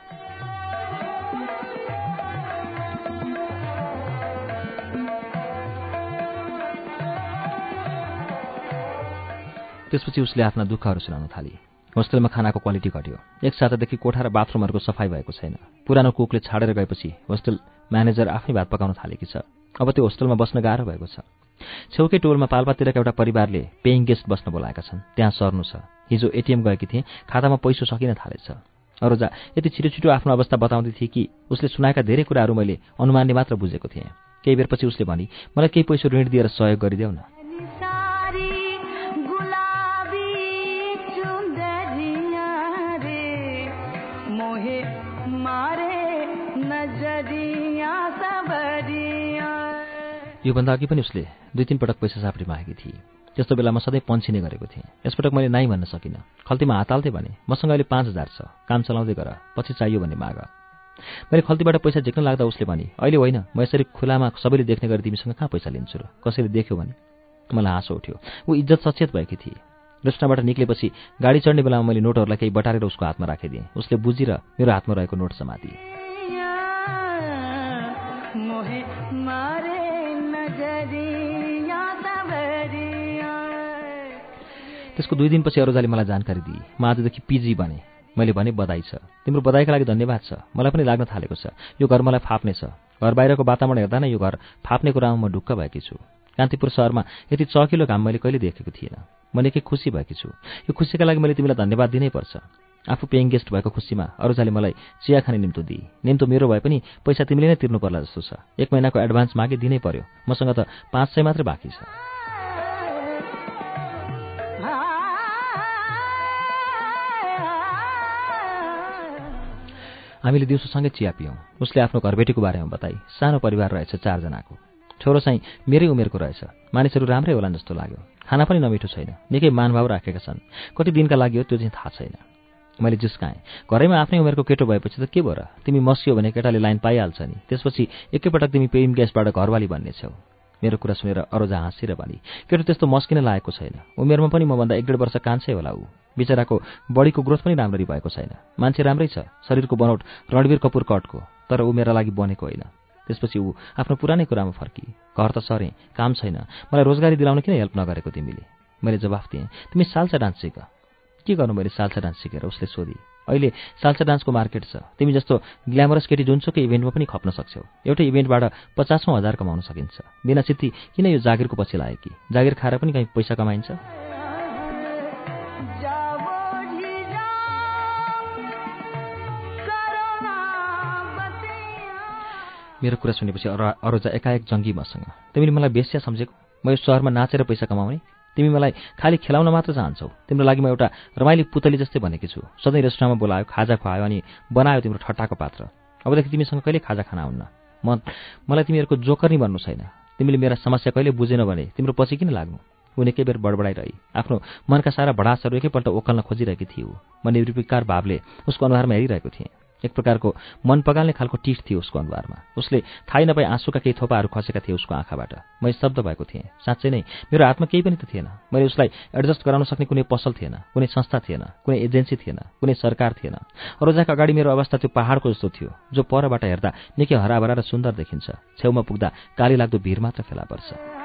त्यसपछि उसले आफ्ना दुःखहरू सुनाउन थाली। होस्टेलमा खानाको क्वालिटी घट्यो। एक सातादेखि कोठा र बाथरुमहरूको सफाई भएको छैन। पुरानो कुकले छाडेर गएपछि होस्टेल म्यानेजर आफै भात पकाउन थालेकी छ। अब त्यो होस्टेलमा बस्न गाह्रो भएको छ। छेउकै टोलमा पाल्पातिरका एउटा परिवारले पेइङ गेस्ट बस्न बोलाएका छन्। त्यहाँ सर्नु छ। हिजो एटिएम गएकी थिएँ। खातामा पैसो सकिन थालेछ। अरूजा यति छिटो छिटो आफ्नो अवस्था बताउँदै थिए कि उसले सुनाएका धेरै कुराहरू मैले अनुमानले मात्र बुझेको थिएँ। केही बेरपछि उसले भनी मलाई केही पैसो ऋण दिएर सहयोग गरिदेऊ न। योभन्दा अघि पनि उसले दुई तिन पटक पैसा सापडी मागेकी थिए त्यस्तो बेला म सधैँ पन्सिने गरेको थिएँ। यसपटक मैले नाइ भन्न सकिनँ। खल्तीमा हात हाल्थेँ भने मसँग अहिले पाँच हजार छ। काम चलाउँदै गर पछि चाहियो भने माग। मैले खल्तीबाट पैसा झिक्न लाग्दा उसले भने अहिले होइन म यसरी खुलामा सबैले देख्ने गरी तिमीसँग कहाँ पैसा लिन्छु र? कसैले देख्यो भने? मलाई हाँसो उठ्यो। ऊ इज्जत सचेत भएकी थिए रेस्टुरेन्टबाट निक्लेपछि गाडी चढ्ने बेलामा मैले नोटहरूलाई केही बटारेर उसको हातमा राखिदिएँ। उसले बुझिर मेरो हातमा रहेको नोट समातिए त्यसको दुई दिनपछि अरूजाले मलाई जानकारी दिए। म आजदेखि पिजी बने। मैले भने बधाई छ। तिम्रो बधाईका लागि धन्यवाद छ। मलाई पनि लाग्न थालेको छ। यो घर मलाई फाप्ने छ। घर बाहिरको वातावरण हेर्दा नै यो घर फाप्ने कुरामा म ढुक्क भएकी छु। कान्तिपुर सहरमा यति चकिलो घाम मैले कहिले देखेको थिएन। म निकै खुसी भएकी छु। यो खुसीका लागि मैले तिमीलाई धन्यवाद दिनै पर्छ। आफू पेइङ गेस्ट भएको खुसीमा अरूजाले मलाई चिया खाने निम्तो दिए। निम्तो मेरो भए पनि पैसा तिमीले नै तिर्नु पर्ला जस्तो छ। एक महिनाको एडभान्स मागे दिनै पर्यो। मसँग त पाँच सय मात्रै बाँकी छ। हामीले दिउँसोसँगै चिया पियौँ। उसले आफ्नो घरबेटीको बारेमा बताई। सानो परिवार रहेछ चारजनाको। छोरो चाहिँ मेरै उमेरको रहेछ। मानिसहरू राम्रै होलान् जस्तो लाग्यो। खाना पनि नमिठो छैन। निकै मानभाव राखेका छन्। कति दिनका लागि हो त्यो चाहिँ थाहा छैन। मैले जिस्काएँ। घरैमा आफ्नै उमेरको केटो भएपछि त के भयो र? तिमी मसियो भने केटाले लाइन पाइहाल्छ नि। त्यसपछि एकैपटक तिमी पेइम ग्यासबाट घरवाली बन्नेछौ मेरो कुरा सुनेर अरोजा हाँसेर भने केटो त्यस्तो मस्किन लागेको छैन। उमेरमा पनि मभन्दा एक डेढ वर्ष कान्छै होला ऊ। बिचराको बडीको ग्रोथ पनि राम्ररी भएको छैन। मान्छे राम्रै छ शरीरको बनौट रणवीर कपुर कटको तर ऊ मेरा लागि बनेको होइन। त्यसपछि ऊ आफ्नो पुरानै कुरामा फर्की। घर त सरेँ काम छैन। मलाई रोजगारी दिलाउन किन हेल्प नगरेको तिमीले? मैले जवाफ दिएँ तिमी साल्सा डान्स सिक। के गर्नु मैले साल्सा डान्स सिकेर उसले सोधी? अहिले साल्सा डान्सको मार्केट छ। तिमी जस्तो ग्ल्यामरस केटी जुनसुकै इभेन्टमा पनि खप्न सक्छौ। एउटै इभेन्टबाट पचासौँ हजार कमाउन सकिन्छ। बिना सिद्धि किन यो जागिरको पछि लाग्यो कि? जागिर खाएर पनि कहीँ पैसा कमाइन्छ? मेरो कुरा सुनेपछि अरू अरूजा एकाएक जङ्गी मसँग तिमीले मलाई बेस्या सम्झेको? म यो सहरमा नाचेर पैसा कमाउने? तिमी मलाई खालि खेलाउन मात्र चाहन्छौ? तिम्रो लागि म एउटा रमाइली पुतली जस्तै भनेकी छु। सधैँ रेस्टुरेन्टमा बोलायो खाजा खुवायो अनि बनायो तिम्रो ठट्टाको पात्र। अबदेखि तिमीसँग कहिले खाजा खान आउन्न? म मलाई तिमीहरूको जोकर नै भन्नु छैन। तिमीले मेरा समस्या कहिले बुझेन भने तिम्रो पछि किन लाग्नु? ऊ निकै बेर बडबडाइरही। आफ्नो मनका सारा भडासहरू एकैपल्ट ओकल्न खोजिरहेकी थिए म निर्विकार भावले उसको अनुहारमा हेरिरहेको थिएँ। एक प्रकारको मन पगाल्ने खालको टिठ थियो उसको अनुहारमा। उसले थाहै नपाई आँसुका केही थोपाहरू खसेका थिए उसको आँखाबाट। म स्तब्ध भएको थिएँ। साँच्चै नै मेरो हातमा केही पनि त थिएन। मैले उसलाई एडजस्ट गराउन सक्ने कुनै पसल थिएन कुनै संस्था थिएन कुनै एजेन्सी थिएन कुनै सरकार थिएन। अरोजाका अगाडि मेरो अवस्था त्यो पहाडको जस्तो थियो जो परबाट हेर्दा निकै हराभरा र सुन्दर देखिन्छ। छेउमा पुग्दा काली लाग्दो भिर मात्र फेला पर्छ।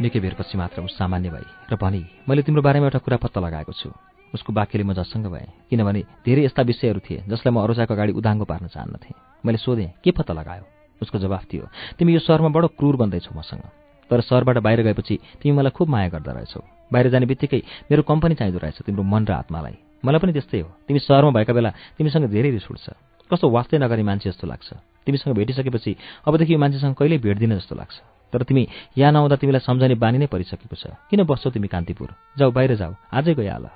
निकै बेरपछि मात्र ऊ सामान्य भई र भनी मैले तिम्रो बारेमा एउटा कुरा पत्ता लगाएको छु। उसको वाक्यले म जसँग भएँ किनभने धेरै यस्ता विषयहरू थिए जसलाई म अरोजाको अगाडि उदाङ्गो पार्न चाहन्नथेँ मैले सोधेँ के पत्ता लगायो? उसको जवाफ थियो तिमी यो सहरमा बडो क्रूर बन्दैछौ मसँग। तर सहरबाट बाहिर गएपछि तिमी मलाई खुब माया गर्दा रहेछौ। बाहिर जाने बित्तिकै मेरो कम्पनी चाहिँदो रहेछ तिम्रो मन र आत्मालाई। मलाई पनि त्यस्तै हो। तिमी सहरमा भएका बेला तिमीसँग धेरै रिस उठ्छ। कस्तो वास्तै नगर्ने मान्छे जस्तो लाग्छ। तिमीसँग भेटिसकेपछि अबदेखि यो मान्छेसँग कहिल्यै भेट्दिन जस्तो लाग्छ। तर तिमी यहाँ नआउँदा तिमीलाई सम्झने बानी नै परिसकेको छ। किन बस्छौ तिमी कान्तिपुर? जाऊ बाहिर जाऊ। आजै गइहाल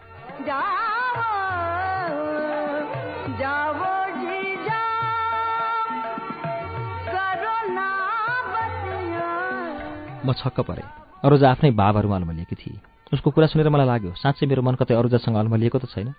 म छक्क परेँ। अरुजा आफ्नै भावहरूमा अल्मलिएकी थिए। उसको कुरा सुनेर मलाई लाग्यो साँच्चै मेरो मन कतै अरुजासँग अल्मलिएको त छैन।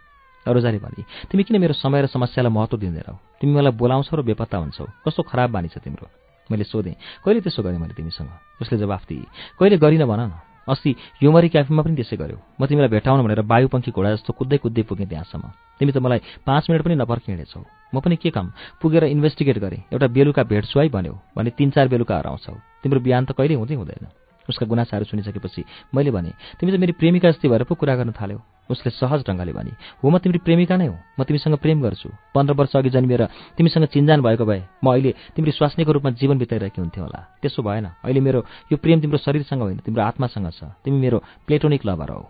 अरुजाले भने तिमी किन मेरो समय र समस्यालाई महत्त्व दिँदैनौ? तिमी मलाई बोलाउँछौ र बेपत्ता हुन्छौ। कस्तो खराब बानी छ तिम्रो? मैले सोधेँ कहिले त्यसो गरेँ मैले तिमीसँग? उसले जवाफ दिए कहिले गरिन भन न। अस्ति योमरी क्याफेमा पनि त्यसै गर्यो। म तिमीलाई भेटाउन भनेर वायुपङ्खी घोडा जस्तो कुद्दै कुद्दै पुगेँ त्यहाँसम्म। तिमी त मलाई पाँच मिनट पनि नपर्खी हिँडेछौ म पनि के काम? पुगेर इन्भेस्टिगेट गरेँ। एउटा बेलुका भेट्छु है भन्यो भने तिन चार बेलुका हराउँछौ। तिम्रो बिहान त कहिल्यै हुँदै हुँदैन। उसका गुनासाहरू सुनिसकेपछि मैले भने तिमी त मेरी प्रेमिका जस्तै भएर पो कुरा गर्न थाल्यौ। उसले सहज ढङ्गले भने हो म तिम्रो प्रेमिका नै हो। म तिमीसँग प्रेम गर्छु। पन्ध्र वर्ष अघि जन्मिएर तिमीसँग चिन्जान भएको भए म अहिले तिम्रो स्वास्नीको रूपमा जीवन बिताइरहेकी हुन्थ्यो होला। त्यसो भएन। अहिले मेरो यो प्रेम तिम्रो शरीरसँग होइन तिम्रो आत्मासँग छ। तिमी मेरो प्लेटोनिक लभर हौ।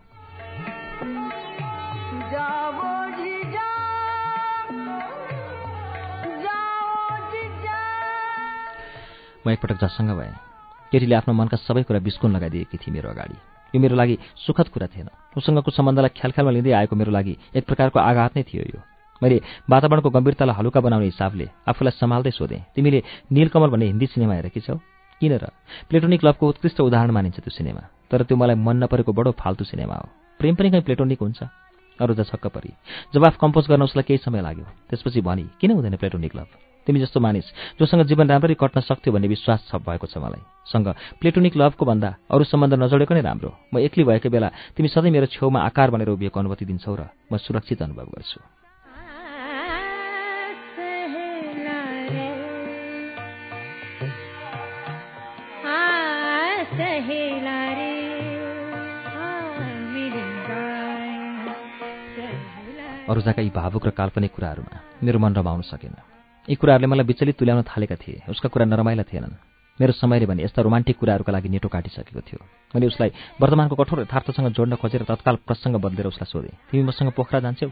म एकपटक जससँग भएँ। केटीले आफ्नो मनका सबै कुरा बिस्कुन लगाइदिएकी थिए मेरो अगाडि। यो मेरो लागि सुखद कुरा थिएन। उसँगको सम्बन्धलाई ख्यालख्यालमा लिँदै आएको मेरो लागि एक प्रकारको आघात नै थियो यो। मैले वातावरणको गम्भीरतालाई हलुका बनाउने हिसाबले आफूलाई सम्हाल्दै सोधेँ तिमीले नीलकमल भन्ने हिन्दी सिनेमा हेरेकी छौ? किन र? प्लेटोनिक लभको उत्कृष्ट उदाहरण मानिन्छ त्यो सिनेमा तर त्यो मलाई मन नपरेको बडो फाल्तु सिनेमा हो। प्रेम पनि कहीँ प्लेटोनिक हुन्छ? अरू त छक्क परी। जवाफ कम्पोज गर्न उसलाई केही समय लाग्यो त्यसपछि भनी किन हुँदैन प्लेटोनिक लभ? तिमी जस्तो मानिस जोसँग जीवन राम्ररी कट्न सक्थ्यो भन्ने विश्वास छ भएको छ मलाई। सँग प्लेटोनिक लभको भन्दा अरू सम्बन्ध नजोडेको नै राम्रो। म एक्लै भएको बेला तिमी सधैँ मेरो छेउमा आकार बनेर उभिएको अनुभूति दिन्छौ र म सुरक्षित अनुभव गर्छु। अरूजाका यी भावुक र काल्पनिक कुराहरूमा मेरो मन रमाउन सकेन। यी कुराहरूले मलाई विचलित तुल्याउन थालेका थिए। उसका कुरा नरमाइला थिएनन्। मेरो समयले भने यस्ता रोमान्टिक कुराहरूका लागि नेटो काटिसकेको थियो। मैले उसलाई वर्तमानको कठोर यथार्थसँग जोड्न खोजेर तत्काल प्रसङ्ग बदलेर उसलाई सोधेँ तिमी मसँग पोखरा जान्छौ?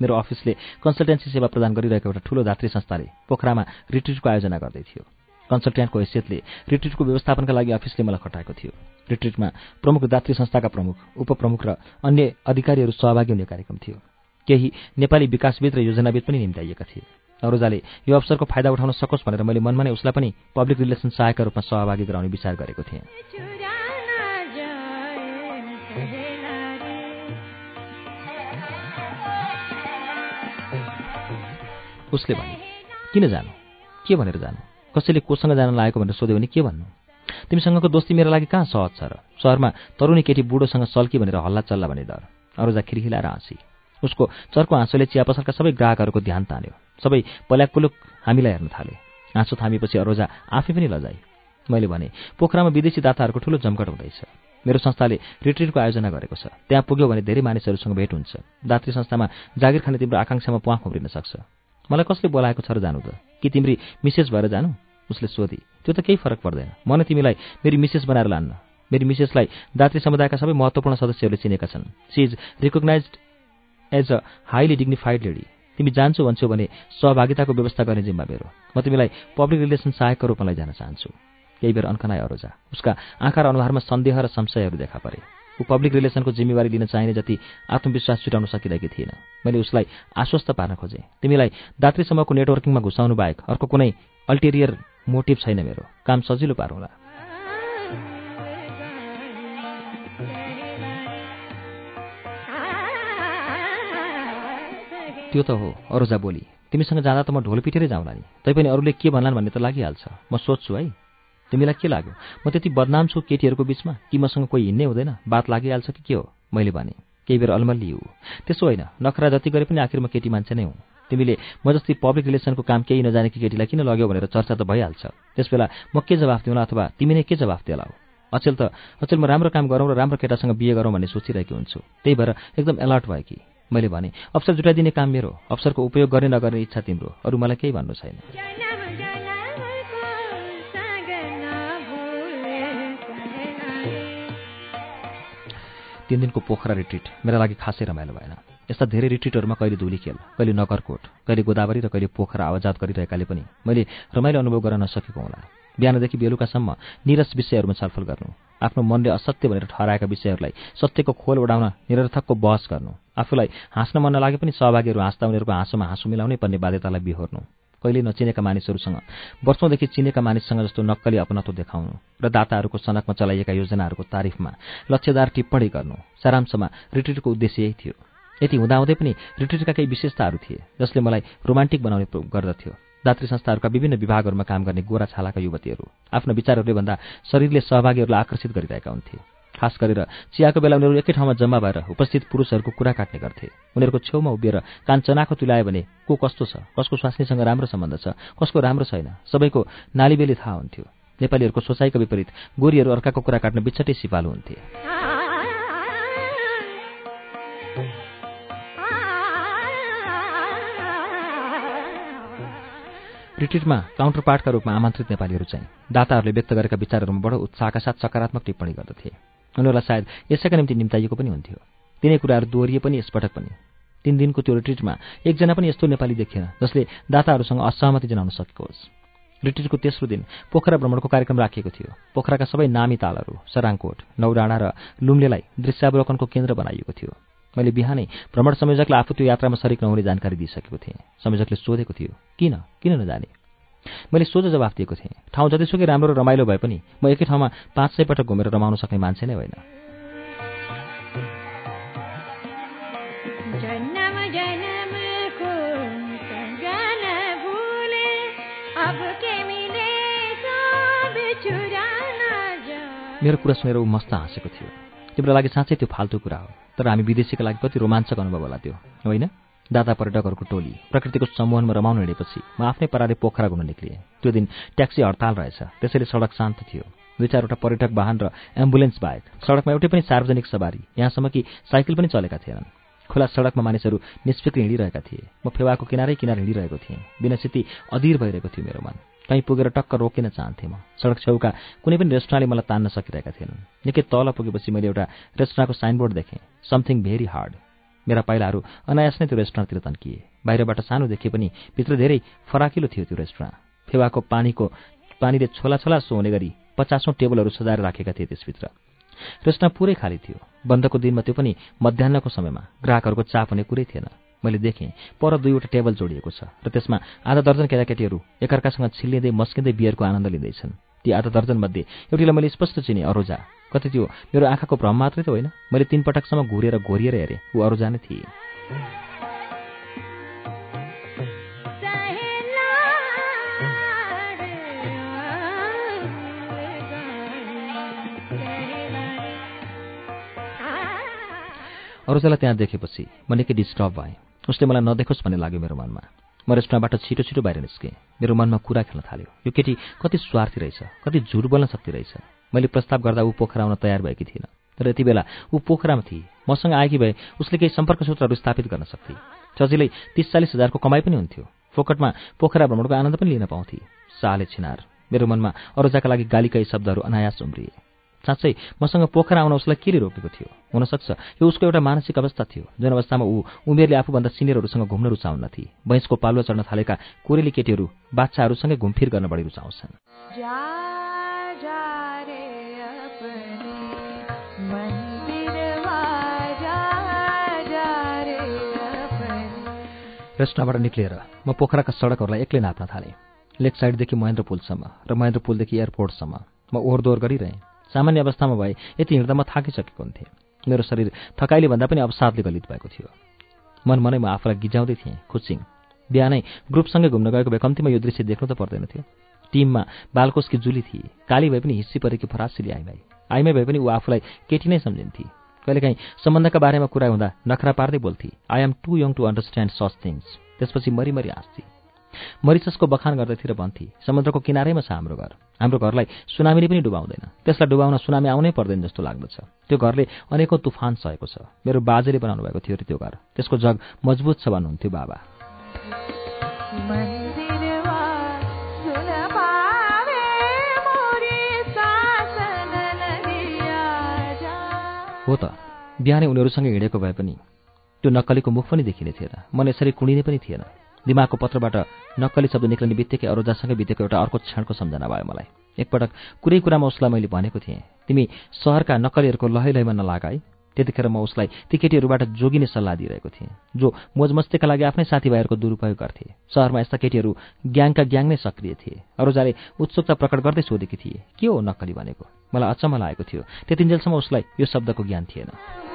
मेरो अफिसले कन्सल्टेन्सी सेवा प्रदान गरिरहेको एउटा ठूलो दात्री संस्थाले पोखरामा रिट्रिटको आयोजना गर्दै थियो। कन्सल्टेन्टको हैसियतले रिट्रिटको व्यवस्थापनका लागि अफिसले मलाई खटाएको थियो। रिट्रिटमा प्रमुख दात्री संस्थाका प्रमुख उपप्रमुख र अन्य अधिकारीहरू सहभागी हुने कार्यक्रम थियो। केही नेपाली विकासविद र योजनाविद पनि निम्ताइएका थिए। अरुजाले यो अवसरको फाइदा उठाउन सकोस् भनेर मैले मनमा नै उसलाई पनि पब्लिक रिलेसन सहायकका रूपमा सहभागी गराउने विचार गरेको थिएँ। उसले भने किन जानु? के भनेर जानु? कसैले कोसँग जान लागेको भनेर सोध्यो भने के भन्नु? तिमीसँगको दोस्ती मेरो लागि कहाँ सहज छ र? सहरमा तरुणी केटी बुढोसँग सल्की भनेर हल्ला चल्ला भने डर। अरूजा खिरखिलाएर हाँसी। उसको चर्को हाँसोले चिया पसलका सबै ग्राहकहरूको ध्यान तान्यो। सबै पल्याकपुलुक हामीलाई हेर्न थाले। हाँसो थामेपछि अरोजा आफै पनि लजाई मैले भने पोखरामा विदेशी दाताहरूको ठूलो जमघट हुँदैछ। मेरो संस्थाले रिट्रिटको आयोजना गरेको छ। त्यहाँ पुग्यो भने धेरै मानिसहरूसँग भेट हुन्छ। दात्री संस्थामा जागिर खाने तिम्रो आकाङ्क्षामा प्वाख उम्रिन सक्छ। मलाई कसले बोलाएको छ र जानु त? कि तिम्री मिसेस भएर जानु? उसले सोधी त्यो त केही फरक पर्दैन। म नै तिमीलाई मेरी मिसेस बनाएर लान्न। मेरी मिसेसलाई दात्री समुदायका सबै महत्त्वपूर्ण सदस्यहरूले चिनेका छन्। She is recognise as a highly dignified lady तिमी जान्छौ भन्छौ भने सहभागिताको व्यवस्था गर्ने जिम्मा मेरो। म तिमीलाई पब्लिक रिलेसन सहायकको रूपमा लैजान चाहन्छु। केही बेर अन्कनाय अरोजा उसका आँखा र अनुहारमा सन्देह र संशयहरू देखा परे। ऊ पब्लिक रिलेसनको जिम्मेवारी लिन चाहिने जति आत्मविश्वास छुटाउन सकिरहेकी थिएन। मैले उसलाई आश्वस्त पार्न खोजेँ। तिमीलाई दात्रीसम्मको नेटवर्किङमा घुसाउनु बाहेक अर्को कुनै अल्टेरियर मोटिभ छैन मेरो। काम सजिलो पारौँला त्यो त हो अरोजा बोली। तिमीसँग जाँदा त म ढोल पिटेरै जाउँला नि। तैपनि अरूले के भन्लान् भन्ने त लागिहाल्छ। म सोध्छु है। तिमीलाई के लाग्यो? म त्यति बदनाम छु केटीहरूको बिचमा कि मसँग कोही हिँड्ने हुँदैन? बात लागिहाल्छ कि के हो? मैले भने केही बेर अलमल्ली हो त्यसो होइन नखरा जति गरे पनि आखिर म केटी मान्छे नै हुँ। तिमीले म जस्तै पब्लिक रिलेसनको काम केही नजानेकी केटीलाई किन लग्यो भनेर चर्चा त भइहाल्छ। त्यसबेला म के जवाफ दिउँला अथवा तिमी नै के जवाफ दिलाऊ अचेल त अचेल म राम्रो काम गरौँ र राम्रो केटासँग बिहे गरौँ भन्ने सोचिरहेकी हुन्छु। त्यही भएर एकदम एलर्ट भयो कि मैले भने अवसर जुटाइदिने काम मेरो अवसरको उपयोग गर्ने नगर्ने इच्छा तिम्रो अरू मलाई केही भन्नु छैन। तिन दिनको पोखरा रिट्रिट मेरा लागि खासै रमाइलो भएन। यस्ता धेरै रिट्रिटहरूमा कहिले धुलीखेल कहिले नगरकोट कहिले गोदावरी र कहिले पोखरा आवाजात गरिरहेकाले पनि मैले रमाइलो अनुभव गर्न नसकेको होला। बिहानदेखि बेलुकासम्म निरस विषयहरूमा छलफल गर्नु। आफ्नो मनले असत्य भनेर ठहराएका विषयहरूलाई सत्यको खोल उडाउन निरर्थकको बहस गर्नु आफूलाई हाँस्न मन नलागे पनि सहभागीहरू हाँस्दा उनीहरूको हाँसोमा हाँसो मिलाउनै पर्ने बाध्यतालाई बिहोर्नु। कहिले नचिनेका मानिसहरूसँग वर्षौँदेखि चिनेका मानिससँग जस्तो नक्कली अपनत्व देखाउनु र दाताहरूको सनकमा चलाइएका योजनाहरूको तारिफमा लक्ष्यदार टिप्पणी गर्नु सारांशमा रिट्रिटको उद्देश्य यही थियो। यति हुँदाहुँदै पनि रिट्रिटका केही विशेषताहरू थिए जसले मलाई रोमान्टिक बनाउने गर्दथ्यो। दात्री संस्थाहरूका विभिन्न विभागहरूमा काम गर्ने गोरा छालाका युवतीहरू आफ्नो विचारहरूले भन्दा शरीरले सहभागीहरूलाई आकर्षित गरिरहेका हुन्थे। खास गरेर चियाको बेला उनीहरू एकै ठाउँमा जम्मा भएर उपस्थित पुरुषहरूको कुरा काट्ने गर्थे। उनीहरूको छेउमा उभिएर कान चनाखो तुल्यायो भने को कस्तो छ? कसको स्वास्नीसँग राम्रो सम्बन्ध छ? कसको राम्रो छैन? सबैको नालीबेली थाहा हुन्थ्यो। नेपालीहरूको सोचाइको विपरीत गोरीहरू अर्काको कुरा काट्न बिछटै सिपालु हुन्थे। रिट्रिटमा काउन्टर पार्टका रूपमा आमन्त्रित नेपालीहरू चाहिँ दाताहरूले व्यक्त गरेका विचारहरूमा बडो उत्साहका साथ सकारात्मक टिप्पणी गर्दथे। उनीहरूलाई सायद यसैका निम्ति निम्ताइएको पनि हुन्थ्यो। तिनै कुराहरू दोहोरिए पनि यसपटक पनि। तिन दिनको त्यो रिट्रिटमा एकजना पनि यस्तो नेपाली देखिएन जसले दाताहरूसँग असहमति जनाउन सकेको होस् रिट्रिटको तेस्रो दिन पोखरा भ्रमणको कार्यक्रम राखिएको थियो। पोखराका सबै नामी तालहरू सराङकोट नौडाँडा र लुम्लेलाई दृश्यावलोकनको केन्द्र बनाइएको थियो। मैले बिहानै भ्रमण संयोजकलाई आफू त्यो यात्रामा सरिक नहुने जानकारी दिइसकेको थिएँ। संयोजकले सोधेको थियो किन? किन नजाने? मैले सोझो जवाफ दिएको थिएँ ठाउँ जतिसुकै राम्रो र रमाइलो भए पनि म एकै ठाउँमा पाँच सय पटक घुमेर रमाउन सक्ने मान्छे नै होइन। मेरो कुरा सुनेर ऊ मस्त हाँसेको थियो। तिम्रो लागि साँच्चै त्यो फाल्तु कुरा हो। तर हामी विदेशीका लागि कति रोमाञ्चक अनुभव होला त्यो होइन? दादा पर्यटकहरूको टोली प्रकृतिको समूहनमा रमाउन हिँडेपछि म आफ्नै पाराले पोखरा घुम्न निक्लिएँ। त्यो दिन ट्याक्सी हडताल रहेछ। त्यसैले सडक शान्त थियो। दुई चारवटा पर्यटक वाहन र एम्बुलेन्स बाहेक सडकमा एउटै पनि सार्वजनिक सवारी यहाँसम्म कि साइकल पनि चलेका थिएनन्। खुला सडकमा मानिसहरू निष्फिक्र हिँडिरहेका थिए। म फेवाको किनारै किनार हिँडिरहेको थिएँ। बिनासिती अधीर भइरहेको थियो मेरो मन। कहीँ पुगेर टक्क रोकिन चाहन्थेँ म। सडक छेउका कुनै पनि रेस्टुरेन्टले मलाई तान्न सकिरहेका थिएनन्। निकै तल पुगेपछि मैले एउटा रेस्टुरेन्टको साइनबोर्ड देखेँ। Something very hard. मेरा पाइलाहरू अनायास नै त्यो रेस्टुरेन्टतिर तन्किए। बाहिरबाट सानो देखिए पनि भित्र धेरै फराकिलो थियो त्यो रेस्टुरेन्ट फेवाको पानीको पानीले छोला छोला सोहुने गरी पचासौँ टेबलहरू सजाएर राखेका थिए त्यसभित्र। रेस्टुरेन्ट पुरै खाली थियो। बन्दको दिनमा त्यो पनि मध्याहको समयमा। ग्राहकहरूको चाप हुने कुरै थिएन। मैले देखेँ। पर दुईवटा टेबल जोडिएको छ र त्यसमा आधा दर्जन केटाकेटीहरू एकअर्कासँग छिल्लिँदै मस्किँदै बियरको आनन्द लिँदैछन्। ती आधा दर्जन मध्ये एउटीलाई मैले स्पष्ट चिने अरोजा। कति त्यो मेरो आँखाको भ्रम मात्रै त होइन। मैले तीन पटकसम्म घुरेर घोरिएर हेरेँ। ऊ अरोजा नै थिए। अरोजालाई त्यहाँ देखेपछि म निकै डिस्टर्ब भएँ। उसले मलाई नदेखोस् भन्ने लाग्यो मेरो मनमा। म रेस्टुरेन्टबाट छिटो छिटो बाहिर निस्केँ। मेरो मनमा कुरा खेल्न थाल्यो। यो केटी कति स्वार्थी रहेछ कति झुट बोल्न सक्ने रहेछ। मैले प्रस्ताव गर्दा ऊ पोखरा आउन तयार भएकी थिइनँ तर यति बेला ऊ पोखरामा थिए। मसँग आएकी भए उसले केही सम्पर्क सूत्रहरू स्थापित गर्न सक्थे। सजिलै तिस चालिस हजारको कमाइ पनि हुन्थ्यो। फोकटमा पोखरा भ्रमणको आनन्द पनि लिन पाउँथे। साले छिनार। मेरो मनमा अरोजाका लागि गालीका शब्दहरू अनायास उम्रिए। साँच्चै मसँग पोखरा आउन उसलाई केले रोकेको थियो? हुनसक्छ। यो उसको एउटा मानसिक अवस्था थियो। जुन अवस्थामा ऊ उमेरले आफूभन्दा सिनियरहरूसँग घुम्न रुचाउन्नथी बैंसको पालुवा चढ्न थालेका कोरेली केटीहरू बाच्छाहरूसँगै घुमफिर गर्न बढी रुचाउँछन्।
जा जा रे अपने मंदिरवा जा जा रे अपने।
रेस्टुरेन्टबाट निक्लिएर म पोखराका सडकहरूलाई एक्लै नाप्न थालेँ। लेक साइडदेखि महेन्द्र पुलसम्म र महेन्द्र पुलदेखि एयरपोर्टसम्म। म ओहोरदोहोर गरिरहेँ। सामान्य अवस्थामा भए यति हिँड्दा म थाकिसकेको हुन्थेँ। मेरो शरीर थकाइले भन्दा पनि अवसादले गलित भएको थियो। मन मनै म आफूलाई गिजाउँदै थिएँ खुसिङ बिहानै ग्रुपसँगै घुम्न गएको भए कम्तीमा यो दृश्य देख्नु त पर्दैन थियो। टिममा बालकोसकी जुली थिए। काली भए पनि हिस्सी परेकी फरासिली आइमाई। आइमाई भए पनि ऊ आफूलाई केटी नै सम्झिन्थे। कहिलेकाहीँ सम्बन्धका बारेमा कुरा हुँदा नखरा पार्दै बोल्थे I am too young to understand such things त्यसपछि मरिमरि हाँस्थे। मरिससको बखान गर्दैथिए र भन्थे समुद्रको किनारैमा छ हाम्रो घर। हाम्रो घरलाई सुनामीले पनि डुबाउँदैन। त्यसलाई डुबाउन सुनामी आउनै पर्दैन जस्तो लाग्दछ। त्यो घरले अनेकौँ तुफान सहेको छ। मेरो बाजेले बनाउनु भएको थियो अरे त्यो घर। त्यसको जग मजबुत छ भन्नुहुन्थ्यो बाबा। हो त। बिहानै उनीहरूसँग हिँडेको भए पनि त्यो नक्कलीको मुख पनि देखिने थिएन। मन यसरी कुणिने पनि थिएन। दिमागको पत्रबाट नक्कली शब्द निक्लिने बित्तिकै अरोजासँगै बितेको एउटा अर्को क्षणको सम्झना भयो मलाई। एकपटक कुरै कुरामा उसलाई मैले भनेको थिएँ तिमी सहरका नक्कलीहरूको लहै लहैमा नलाग है। त्यतिखेर म उसलाई ती केटीहरूबाट जोगिने सल्लाह दिइरहेको थिएँ जो मोजमस्तीका लागि आफ्नै साथीभाइहरूको दुरुपयोग गर्थे। सहरमा यस्ता केटीहरू ग्याङका ग्याङ नै सक्रिय थिए। अरूजाले उत्सुकता प्रकट गर्दै सोधेकी थिए के हो नक्कली भनेको? मलाई अचम्म लागेको थियो। त्यतिन्जेलसम्म उसलाई यो शब्दको ज्ञान थिएन।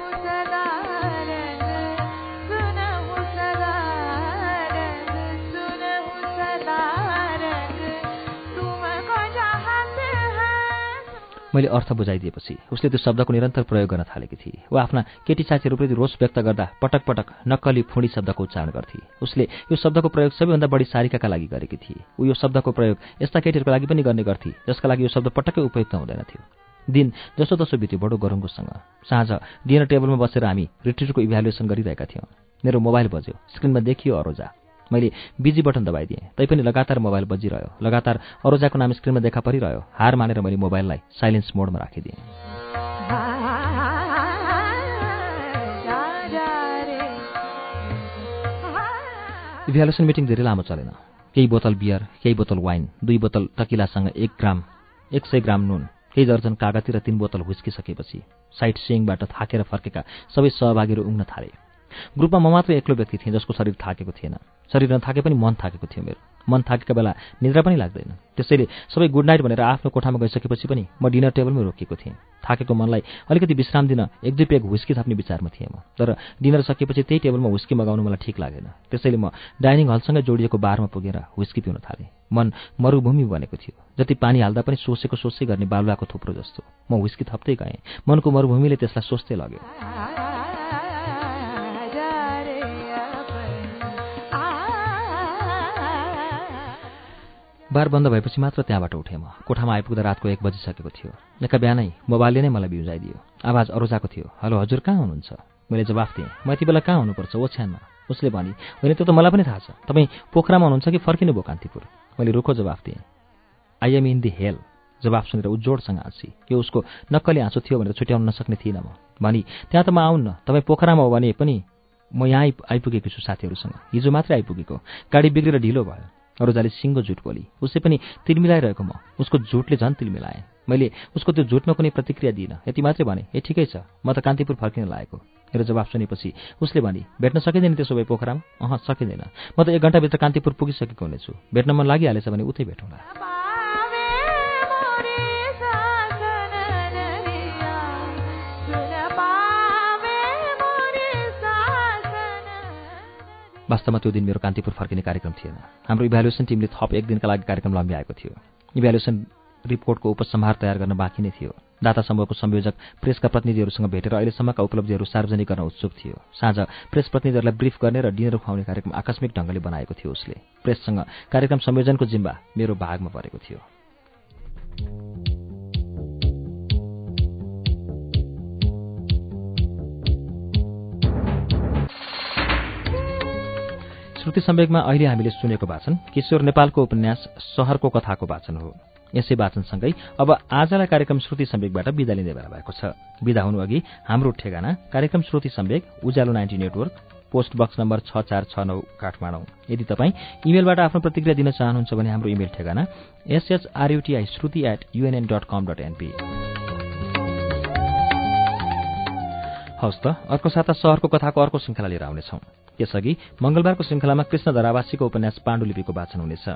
मैले अर्थ बुझाइदिएपछि उसले त्यो शब्दको निरन्तर प्रयोग गर्न थालेकी थिए वा आफ्ना केटी साथीहरूप्रति रोष व्यक्त गर्दा पटक पटक नक्कली फुडी शब्दको उच्चारण गर्थे। उसले यो शब्दको प्रयोग सबैभन्दा बढी सारिकाका लागि गरेकी थिए ऊ यो शब्दको प्रयोग यस्ता केटीहरूको लागि पनि गर्ने गर्थे जसका लागि यो शब्द पटक्कै उपयुक्त हुँदैन थियो। दिन जसो तसो बित्यो बडो गरुङ्गोसँग। साँझ डिनर टेबलमा बसेर हामी रिट्रिटको इभ्यालुएसन गरिरहेका थियौँ। मेरो मोबाइल बज्यो स्क्रिनमा देखियो अरोजा। मैले बिजी बटन दबाइदिएँ। तैपनि लगातार मोबाइल बजिरह्यो। लगातार अरोजाको नाम स्क्रिनमा देखा परिरह्यो। हार मानेर मैले मोबाइललाई साइलेन्स मोडमा राखिदिएँ। इभ्यालुएसन मिटिङ धेरै लामो चलेन। केही बोतल बियर केही बोतल वाइन दुई बोतल टकिलासँग एक ग्राम एक सय ग्राम नुन केही दर्जन कागती र तीन बोतल हुस्किसकेपछि साइट सिइङबाट थाकेर फर्केका सबै सहभागीहरू उङ्न थाले। ग्रुपमा म मात्र एक्लो व्यक्ति थिएँ जसको शरीर थाकेको थिएन। शरीर नथाके पनि मन थाकेको थियो मेरो। मन थाकेका बेला निद्रा पनि लाग्दैन। त्यसैले सबै गुड नाइट भनेर आफ्नो कोठामा गइसकेपछि पनि म डिनर टेबलमै रोकिएको थिएँ। थाकेको मनलाई अलिकति विश्राम दिन एक दुई पेग हुस्की थाप्ने विचारमा थिएँ म। तर डिनर सकेपछि त्यही टेबलमा हुस्की मगाउनु मलाई ठिक लागेन। त्यसैले म डाइनिङ हलसँगै जोडिएको बारमा पुगेर हुस्की पिउन थालेँ। मन मरुभूमि बनेको थियो। जति पानी हाल्दा पनि सोचेको सोचै गर्ने बालुवाको थुप्रो जस्तो। म हुस्की थप्दै गएँ। मनको मरुभूमिले त्यसलाई सोच्दै लग्यो। बार बन्द भएपछि मात्र त्यहाँबाट उठेँ म। कोठामा आइपुग्दा रातको एक बजिसकेको थियो। एका बिहानै मोबाइलले नै मलाई बिउजाइदियो। आवाज अरोजाको थियो। हेलो हजुर कहाँ हुनुहुन्छ? मैले जवाफ दिएँ। म यति बेला कहाँ हुनुपर्छ ओछ्यानमा? उसले भने होइन त्यो त मलाई पनि थाहा छ। तपाईँ पोखरामा हुनुहुन्छ कि फर्किनु भयो कान्तिपुर? मैले रुखो जवाफ दिएँ। I am in the hell जवाफ सुनेर ऊ जोडसँग हाँसी। यो उसको नक्कली हाँसो थियो भनेर छुट्याउन नसक्ने थिइनँ म। भनी त्यहाँ त म आउन्न। तपाईँ पोखरामा हो भने पनि म यहाँ आइ आइपुगेको छु साथीहरूसँग। हिजो मात्रै आइपुगेको। गाडी बिग्रेर ढिलो भयो। अरूजाले सिङ्गो झुट बोली। उसले पनि तिलमिलाइरहेको म। उसको झुटले झन् तिलमिलाएँ मैले उसको त्यो झुटमा कुनै प्रतिक्रिया दिइनँ। यति मात्रै भने ए ठिकै छ। म त कान्तिपुर फर्किन लागेको। मेरो जवाब सुनेपछि उसले भने भेट्न सकिँदैन त्यसो भए पोखरामा? अह सकिँदैन। म त एक घन्टाभित्र कान्तिपुर पुगिसकेको हुनेछु। भेट्न मन लागिहालेछ भने उतै भेटौँला। वास्तवमा त्यो दिन मेरो कान्तिपुर फर्किने कार्यक्रम थिएन। हाम्रो इभ्यालुएसन टिमले थप एक दिनका लागि कार्यक्रम लम्ब्याएको थियो। इभ्यालुएसन रिपोर्टको उपसंहार तयार गर्न बाँकी नै थियो। दाता समूहको संयोजक प्रेसका प्रतिनिधिहरूसँग भेटेर अहिलेसम्मका उपलब्धिहरू सार्वजनिक गर्न उत्सुक थियो। साँझ प्रेस प्रतिनिधिहरूलाई ब्रिफ गर्ने र डिनर खुवाउने कार्यक्रम आकस्मिक ढङ्गले बनाएको थियो उसले। प्रेससँग कार्यक्रम संयोजनको जिम्बा मेरो भागमा परेको थियो। श्रुति सम्वेकमा अहिले हामीले सुनेको वाचन किशोर नेपालको उपन्यास सहरको कथाको वाचन हो। यसै वाचनसँगै अब आजलाई कार्यक्रम श्रुति सम्वेकबाट विदा लिने बेला भएको छ। विदा हुनु अघि हाम्रो ठेगाना कार्यक्रम Shruti Sambeg Ujyaalo ninety network post box number छ चार छ नौ काठमाडौँ। यदि तपाईँ इमेलबाट आफ्नो प्रतिक्रिया दिन चाहनुहुन्छ भने हाम्रो इमेल ठेगाना S H R U T I Shruti at U N N dot com dot N P हवस् त अर्को साता सहरको कथाको अर्को श्रृङ्खला लिएर आउनेछौँ। त्यसअघि मंगलबारको श्रृङ्खलामा कृष्ण धरावासीको उपन्यास पाण्डुलिपिको वाचन हुनेछ।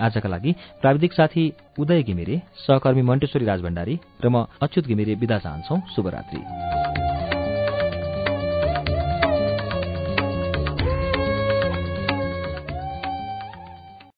आजका लागि प्राविधिक साथी उदय घिमिरे सहकर्मी मण्टेश्वरी राजभण्डारी र म अच्युत घिमिरे विदा चाहन्छौ। शुभरात्री।